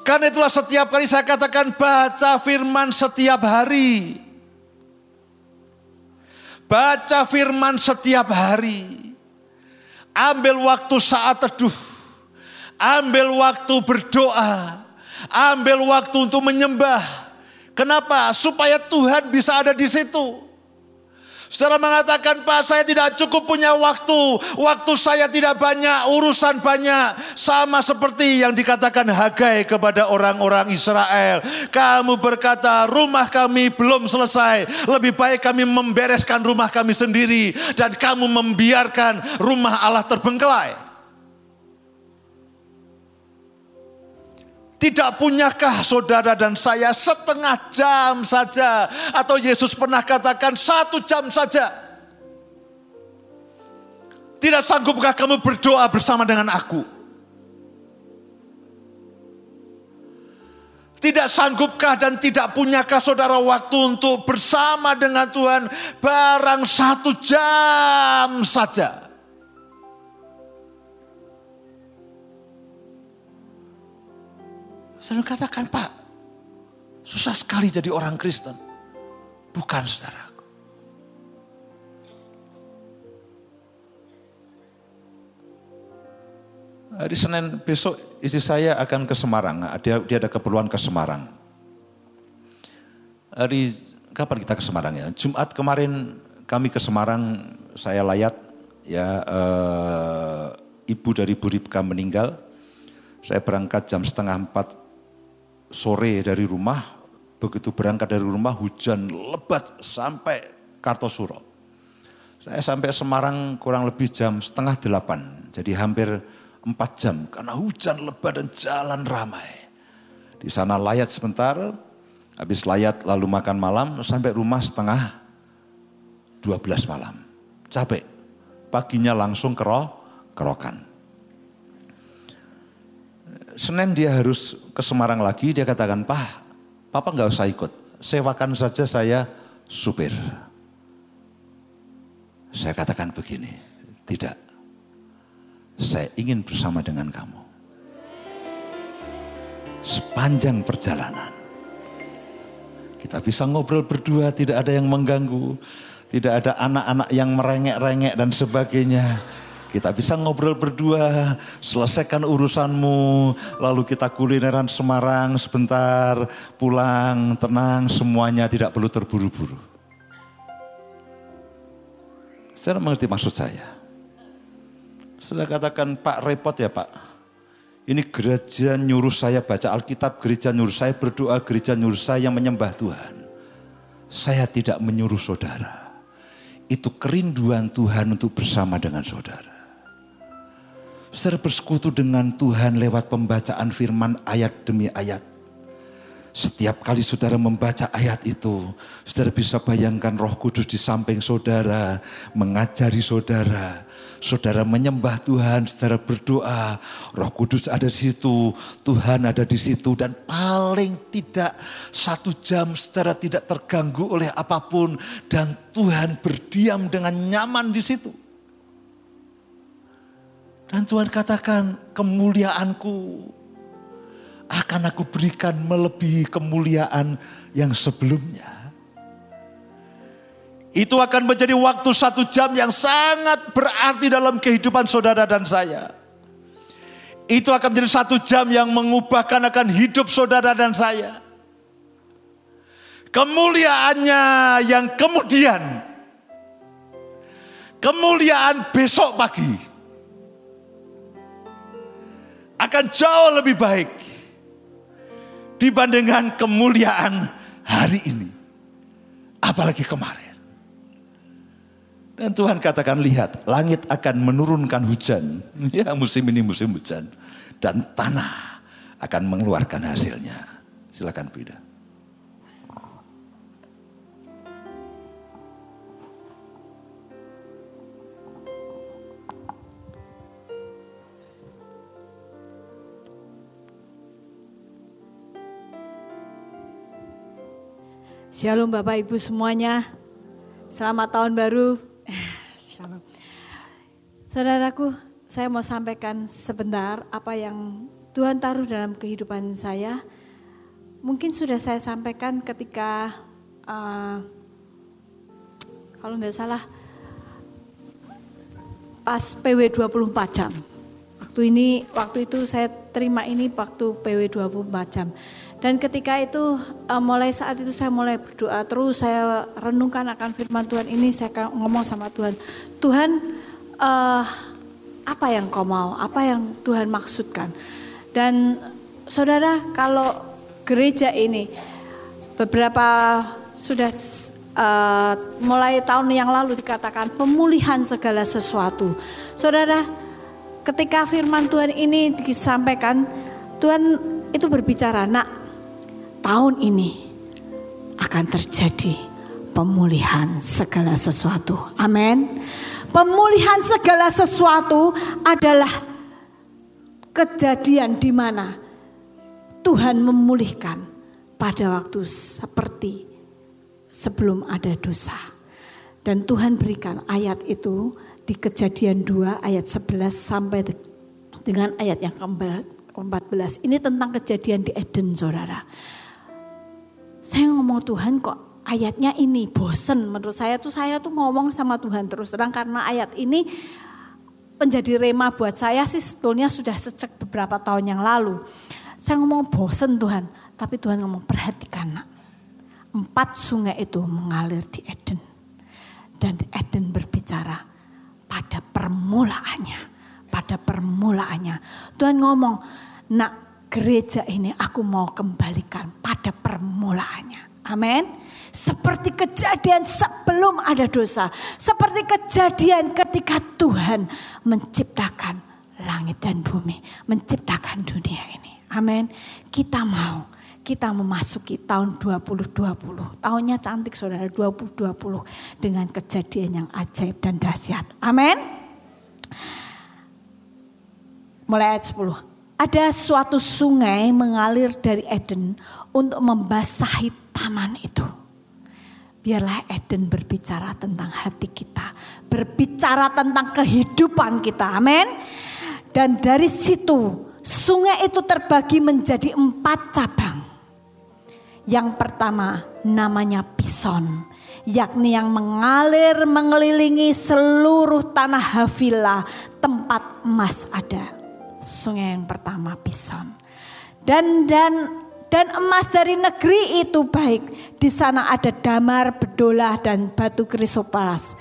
Karena itulah setiap kali saya katakan baca firman setiap hari. Baca firman setiap hari. Ambil waktu saat teduh. Ambil waktu berdoa. Ambil waktu untuk menyembah. Kenapa? Supaya Tuhan bisa ada di situ. Saudara mengatakan, Pak saya tidak cukup punya waktu. Waktu saya tidak banyak, urusan banyak. Sama seperti yang dikatakan Hagai kepada orang-orang Israel. Kamu berkata, rumah kami belum selesai. Lebih baik kami membereskan rumah kami sendiri. Dan kamu membiarkan rumah Allah terbengkelai. Tidak punyakah saudara dan saya setengah jam saja? Atau Yesus pernah katakan satu jam saja. Tidak sanggupkah kamu berdoa bersama dengan aku? Tidak sanggupkah dan tidak punyakah saudara waktu untuk bersama dengan Tuhan barang satu jam saja? Saudara katakan, Pak, susah sekali jadi orang Kristen. Bukan saudara. Hari Senin besok istri saya akan ke Semarang. Dia, dia ada keperluan ke Semarang. Hari kapan kita ke Semarang ya? Jumat kemarin kami ke Semarang, saya layat ya eh, ibu dari Bu Ripka meninggal. Saya berangkat jam setengah empat sore dari rumah, begitu berangkat dari rumah hujan lebat sampai Kartosuro. Saya sampai Semarang kurang lebih jam setengah delapan, jadi hampir empat jam karena hujan lebat dan jalan ramai. Di sana layat sebentar, habis layat lalu makan malam sampai rumah setengah dua belas malam. Capek, paginya langsung kero, kerokan. Senin dia harus ke Semarang lagi, dia katakan, Pak, Papa nggak usah ikut, sewakan saja saya supir. Saya katakan begini, tidak, saya ingin bersama dengan kamu. Sepanjang perjalanan, kita bisa ngobrol berdua, tidak ada yang mengganggu, tidak ada anak-anak yang merengek-rengek dan sebagainya kita bisa ngobrol berdua, selesaikan urusanmu, lalu kita kulineran Semarang sebentar, pulang, tenang, semuanya tidak perlu terburu-buru. Saya mengerti maksud saya. Sudah katakan, Pak repot ya Pak. Ini gereja nyuruh saya baca Alkitab, gereja nyuruh saya berdoa, gereja nyuruh saya menyembah Tuhan. Saya tidak menyuruh saudara. Itu kerinduan Tuhan untuk bersama dengan saudara. Saudara bersekutu dengan Tuhan lewat pembacaan firman ayat demi ayat. Setiap kali saudara membaca ayat itu, saudara bisa bayangkan roh kudus di samping saudara, mengajari saudara. Saudara menyembah Tuhan, saudara berdoa, roh kudus ada di situ, Tuhan ada di situ. Dan paling tidak satu jam saudara tidak terganggu oleh apa pun. Dan Tuhan berdiam dengan nyaman di situ. Dan Tuhan katakan kemuliaanku akan aku berikan melebihi kemuliaan yang sebelumnya. Itu akan menjadi waktu satu jam yang sangat berarti dalam kehidupan saudara dan saya. Itu akan menjadi satu jam yang mengubahkan akan hidup saudara dan saya. Kemuliaannya yang kemudian kemuliaan besok pagi akan jauh lebih baik dibandingkan kemuliaan hari ini. Apalagi kemarin. Dan Tuhan katakan lihat langit akan menurunkan hujan. *laughs* Ya musim ini musim hujan. Dan tanah akan mengeluarkan hasilnya. Silakan beda. Shalom Bapak Ibu semuanya. Selamat tahun baru. *laughs* Shalom. Saudaraku, saya mau sampaikan sebentar apa yang Tuhan taruh dalam kehidupan saya. Mungkin sudah saya sampaikan ketika uh, kalau tidak salah pas PW 24 jam. Waktu ini waktu itu saya terima ini waktu PW 24 jam. Dan ketika itu uh, mulai saat itu saya mulai berdoa terus saya renungkan akan firman Tuhan ini saya ngomong sama Tuhan Tuhan uh, apa yang kau mau? Apa yang Tuhan maksudkan? Dan saudara kalau gereja ini beberapa sudah uh, mulai tahun yang lalu dikatakan pemulihan segala sesuatu. Saudara ketika firman Tuhan ini disampaikan Tuhan itu berbicara nak tahun ini akan terjadi pemulihan segala sesuatu. Amin. Pemulihan segala sesuatu adalah kejadian di mana Tuhan memulihkan pada waktu seperti sebelum ada dosa. Dan Tuhan berikan ayat itu di kejadian 2 ayat 11 sampai dengan ayat yang ke-14. Ini tentang kejadian di Eden saudara. Saya ngomong Tuhan kok ayatnya ini bosen menurut saya tuh saya tuh ngomong sama Tuhan terus terang karena ayat ini menjadi rema buat saya sih sebetulnya sudah sejak beberapa tahun yang lalu. Saya ngomong bosen Tuhan, tapi Tuhan ngomong perhatikan nak. Empat sungai itu mengalir di Eden. Dan Eden berbicara pada permulaannya. Pada permulaannya. Tuhan ngomong, nak gereja ini aku mau kembalikan pada permulaannya. Amin. Seperti kejadian sebelum ada dosa. Seperti kejadian ketika Tuhan menciptakan langit dan bumi. Menciptakan dunia ini. Amin. Kita mau kita memasuki tahun 2020. Tahunnya cantik saudara 2020 dengan kejadian yang ajaib dan dahsyat. Amin. Mulai ayat 10 ada suatu sungai mengalir dari Eden untuk membasahi taman itu. Biarlah Eden berbicara tentang hati kita, berbicara tentang kehidupan kita. Amin. Dan dari situ sungai itu terbagi menjadi empat cabang. Yang pertama namanya Pison, yakni yang mengalir mengelilingi seluruh tanah Havila, tempat emas ada sungai yang pertama Pison. Dan dan dan emas dari negeri itu baik. Di sana ada damar, bedolah dan batu krisoparas.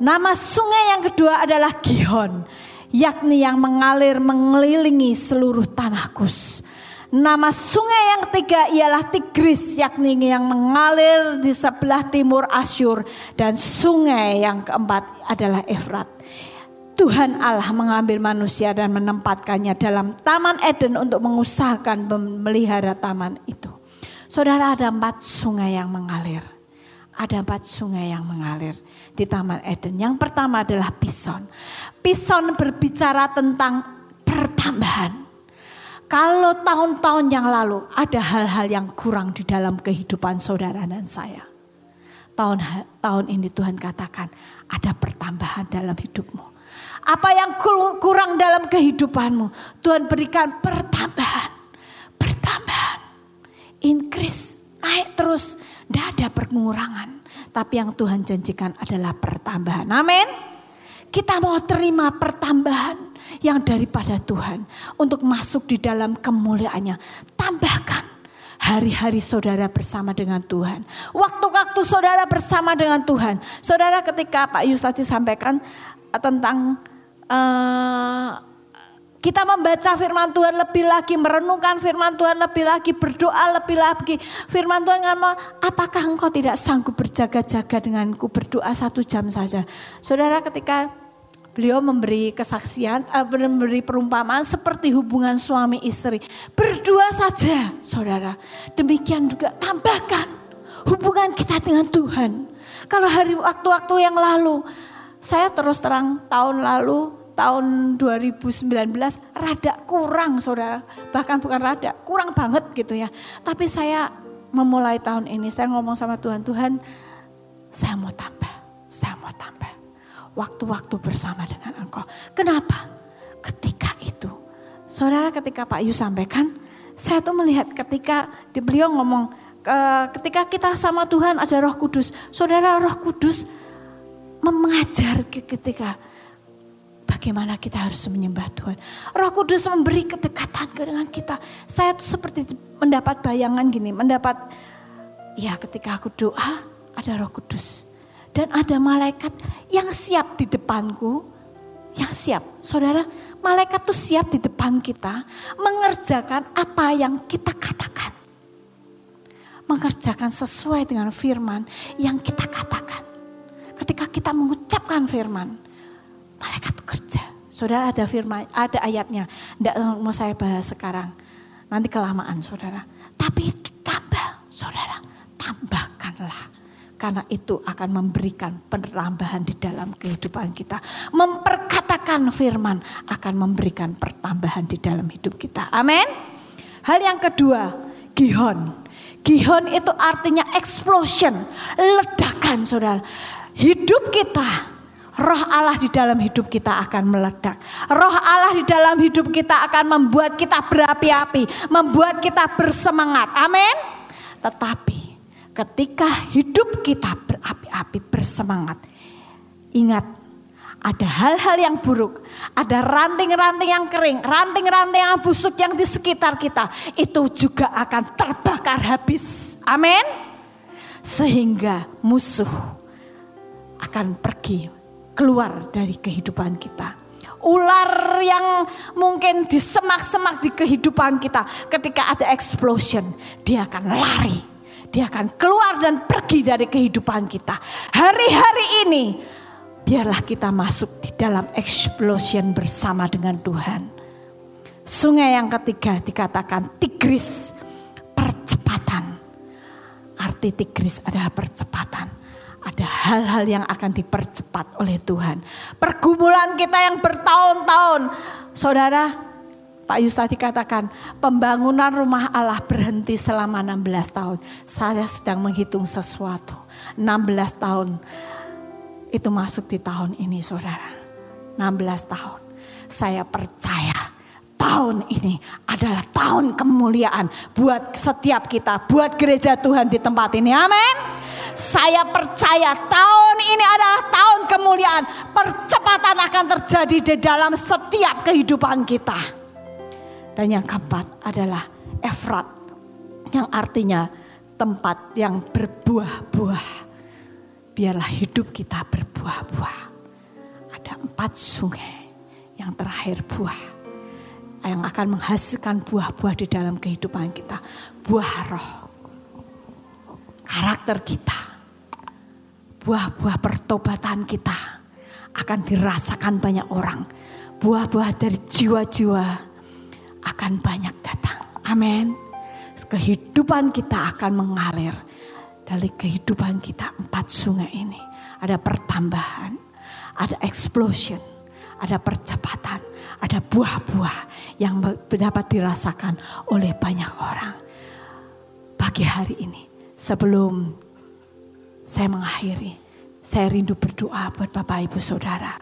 Nama sungai yang kedua adalah Gihon, yakni yang mengalir mengelilingi seluruh tanah Kus. Nama sungai yang ketiga ialah Tigris, yakni yang mengalir di sebelah timur Asyur. Dan sungai yang keempat adalah Efrat. Tuhan Allah mengambil manusia dan menempatkannya dalam Taman Eden untuk mengusahakan memelihara taman itu. Saudara ada empat sungai yang mengalir. Ada empat sungai yang mengalir di Taman Eden. Yang pertama adalah Pison. Pison berbicara tentang pertambahan. Kalau tahun-tahun yang lalu ada hal-hal yang kurang di dalam kehidupan saudara dan saya. Tahun tahun ini Tuhan katakan ada pertambahan dalam hidupmu apa yang kurang dalam kehidupanmu, Tuhan berikan pertambahan, pertambahan, increase, naik terus, tidak ada pengurangan. Tapi yang Tuhan janjikan adalah pertambahan. Amin. Kita mau terima pertambahan yang daripada Tuhan untuk masuk di dalam kemuliaannya. Tambahkan hari-hari saudara bersama dengan Tuhan. Waktu-waktu saudara bersama dengan Tuhan. Saudara ketika Pak Yus tadi sampaikan tentang uh, kita membaca firman Tuhan lebih lagi, merenungkan firman Tuhan lebih lagi, berdoa lebih lagi. Firman Tuhan ngomong, apakah engkau tidak sanggup berjaga-jaga denganku berdoa satu jam saja. Saudara ketika beliau memberi kesaksian, uh, memberi perumpamaan seperti hubungan suami istri. Berdua saja saudara. Demikian juga tambahkan hubungan kita dengan Tuhan. Kalau hari waktu-waktu yang lalu, saya terus terang tahun lalu tahun 2019 rada kurang saudara. Bahkan bukan rada, kurang banget gitu ya. Tapi saya memulai tahun ini, saya ngomong sama Tuhan, Tuhan saya mau tambah, saya mau tambah. Waktu-waktu bersama dengan engkau. Kenapa? Ketika itu, saudara ketika Pak Yu sampaikan, saya tuh melihat ketika di beliau ngomong, ketika kita sama Tuhan ada roh kudus. Saudara roh kudus mengajar ketika bagaimana kita harus menyembah Tuhan. Roh Kudus memberi kedekatan dengan kita. Saya tuh seperti mendapat bayangan gini, mendapat ya ketika aku doa ada Roh Kudus dan ada malaikat yang siap di depanku, yang siap. Saudara, malaikat tuh siap di depan kita mengerjakan apa yang kita katakan. Mengerjakan sesuai dengan firman yang kita katakan. Ketika kita mengucapkan firman, Malaikat kerja. Saudara ada firman, ada ayatnya. Tidak mau saya bahas sekarang. Nanti kelamaan saudara. Tapi itu tambah saudara. Tambahkanlah. Karena itu akan memberikan penambahan di dalam kehidupan kita. Memperkatakan firman akan memberikan pertambahan di dalam hidup kita. Amin. Hal yang kedua, gihon. Gihon itu artinya explosion, ledakan saudara. Hidup kita roh Allah di dalam hidup kita akan meledak. Roh Allah di dalam hidup kita akan membuat kita berapi-api, membuat kita bersemangat. Amin. Tetapi ketika hidup kita berapi-api, bersemangat, ingat ada hal-hal yang buruk, ada ranting-ranting yang kering, ranting-ranting yang busuk yang di sekitar kita, itu juga akan terbakar habis. Amin. Sehingga musuh akan pergi keluar dari kehidupan kita. Ular yang mungkin di semak-semak di kehidupan kita ketika ada explosion, dia akan lari. Dia akan keluar dan pergi dari kehidupan kita. Hari-hari ini biarlah kita masuk di dalam explosion bersama dengan Tuhan. Sungai yang ketiga dikatakan Tigris, percepatan. Arti Tigris adalah percepatan ada hal-hal yang akan dipercepat oleh Tuhan. Pergumulan kita yang bertahun-tahun. Saudara, Pak Yus tadi katakan pembangunan rumah Allah berhenti selama 16 tahun. Saya sedang menghitung sesuatu. 16 tahun itu masuk di tahun ini saudara. 16 tahun. Saya percaya tahun ini adalah tahun kemuliaan buat setiap kita, buat gereja Tuhan di tempat ini. Amin. Saya percaya tahun ini adalah tahun kemuliaan. Percepatan akan terjadi di dalam setiap kehidupan kita. Dan yang keempat adalah Efrat. Yang artinya tempat yang berbuah-buah. Biarlah hidup kita berbuah-buah. Ada empat sungai yang terakhir buah yang akan menghasilkan buah-buah di dalam kehidupan kita. Buah roh. Karakter kita buah-buah pertobatan kita akan dirasakan banyak orang. Buah-buah dari jiwa-jiwa akan banyak datang. Amin. Kehidupan kita akan mengalir dari kehidupan kita empat sungai ini. Ada pertambahan, ada explosion, ada percepatan, ada buah-buah yang dapat dirasakan oleh banyak orang. Pagi hari ini sebelum saya mengakhiri. Saya rindu berdoa buat Bapak Ibu Saudara.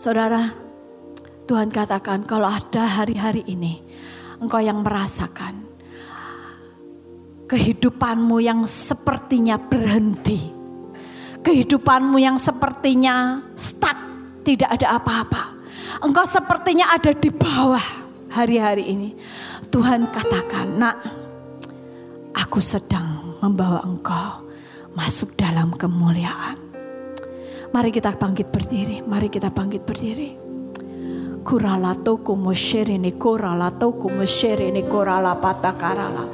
Saudara, Tuhan katakan kalau ada hari-hari ini engkau yang merasakan kehidupanmu yang sepertinya berhenti. Kehidupanmu yang sepertinya stuck, tidak ada apa-apa Engkau sepertinya ada di bawah hari-hari ini. Tuhan katakan, nak, aku sedang membawa engkau masuk dalam kemuliaan. Mari kita bangkit berdiri, mari kita bangkit berdiri. Kurala toko mosheri ne korala toko mosheri ne korala patakarala.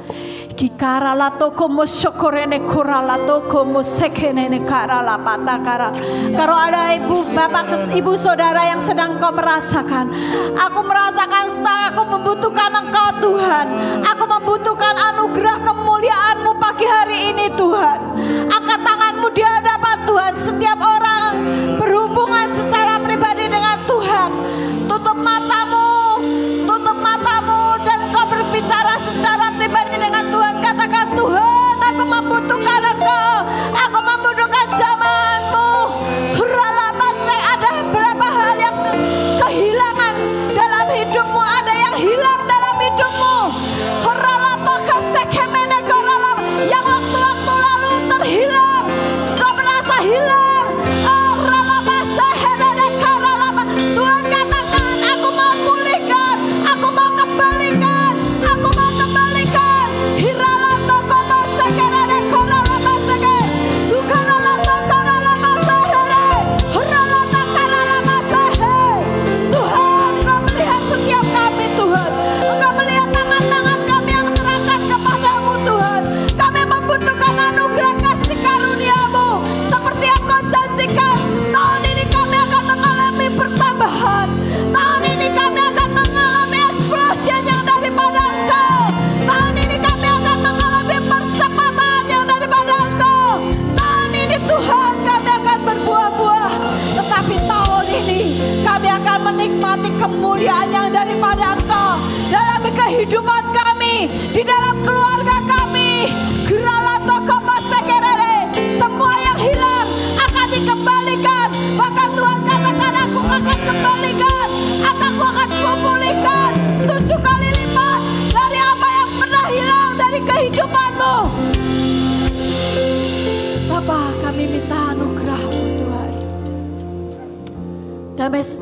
Kikara la toko mo ne kura la toko mo sekene ne kara la patakara. Kalau ada ibu, bapak, ibu saudara yang sedang kau merasakan. Aku merasakan setelah aku membutuhkan engkau Tuhan. Aku membutuhkan anugerah kemuliaanmu pagi hari ini Tuhan.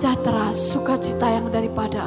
Sejahtera, sukacita yang daripada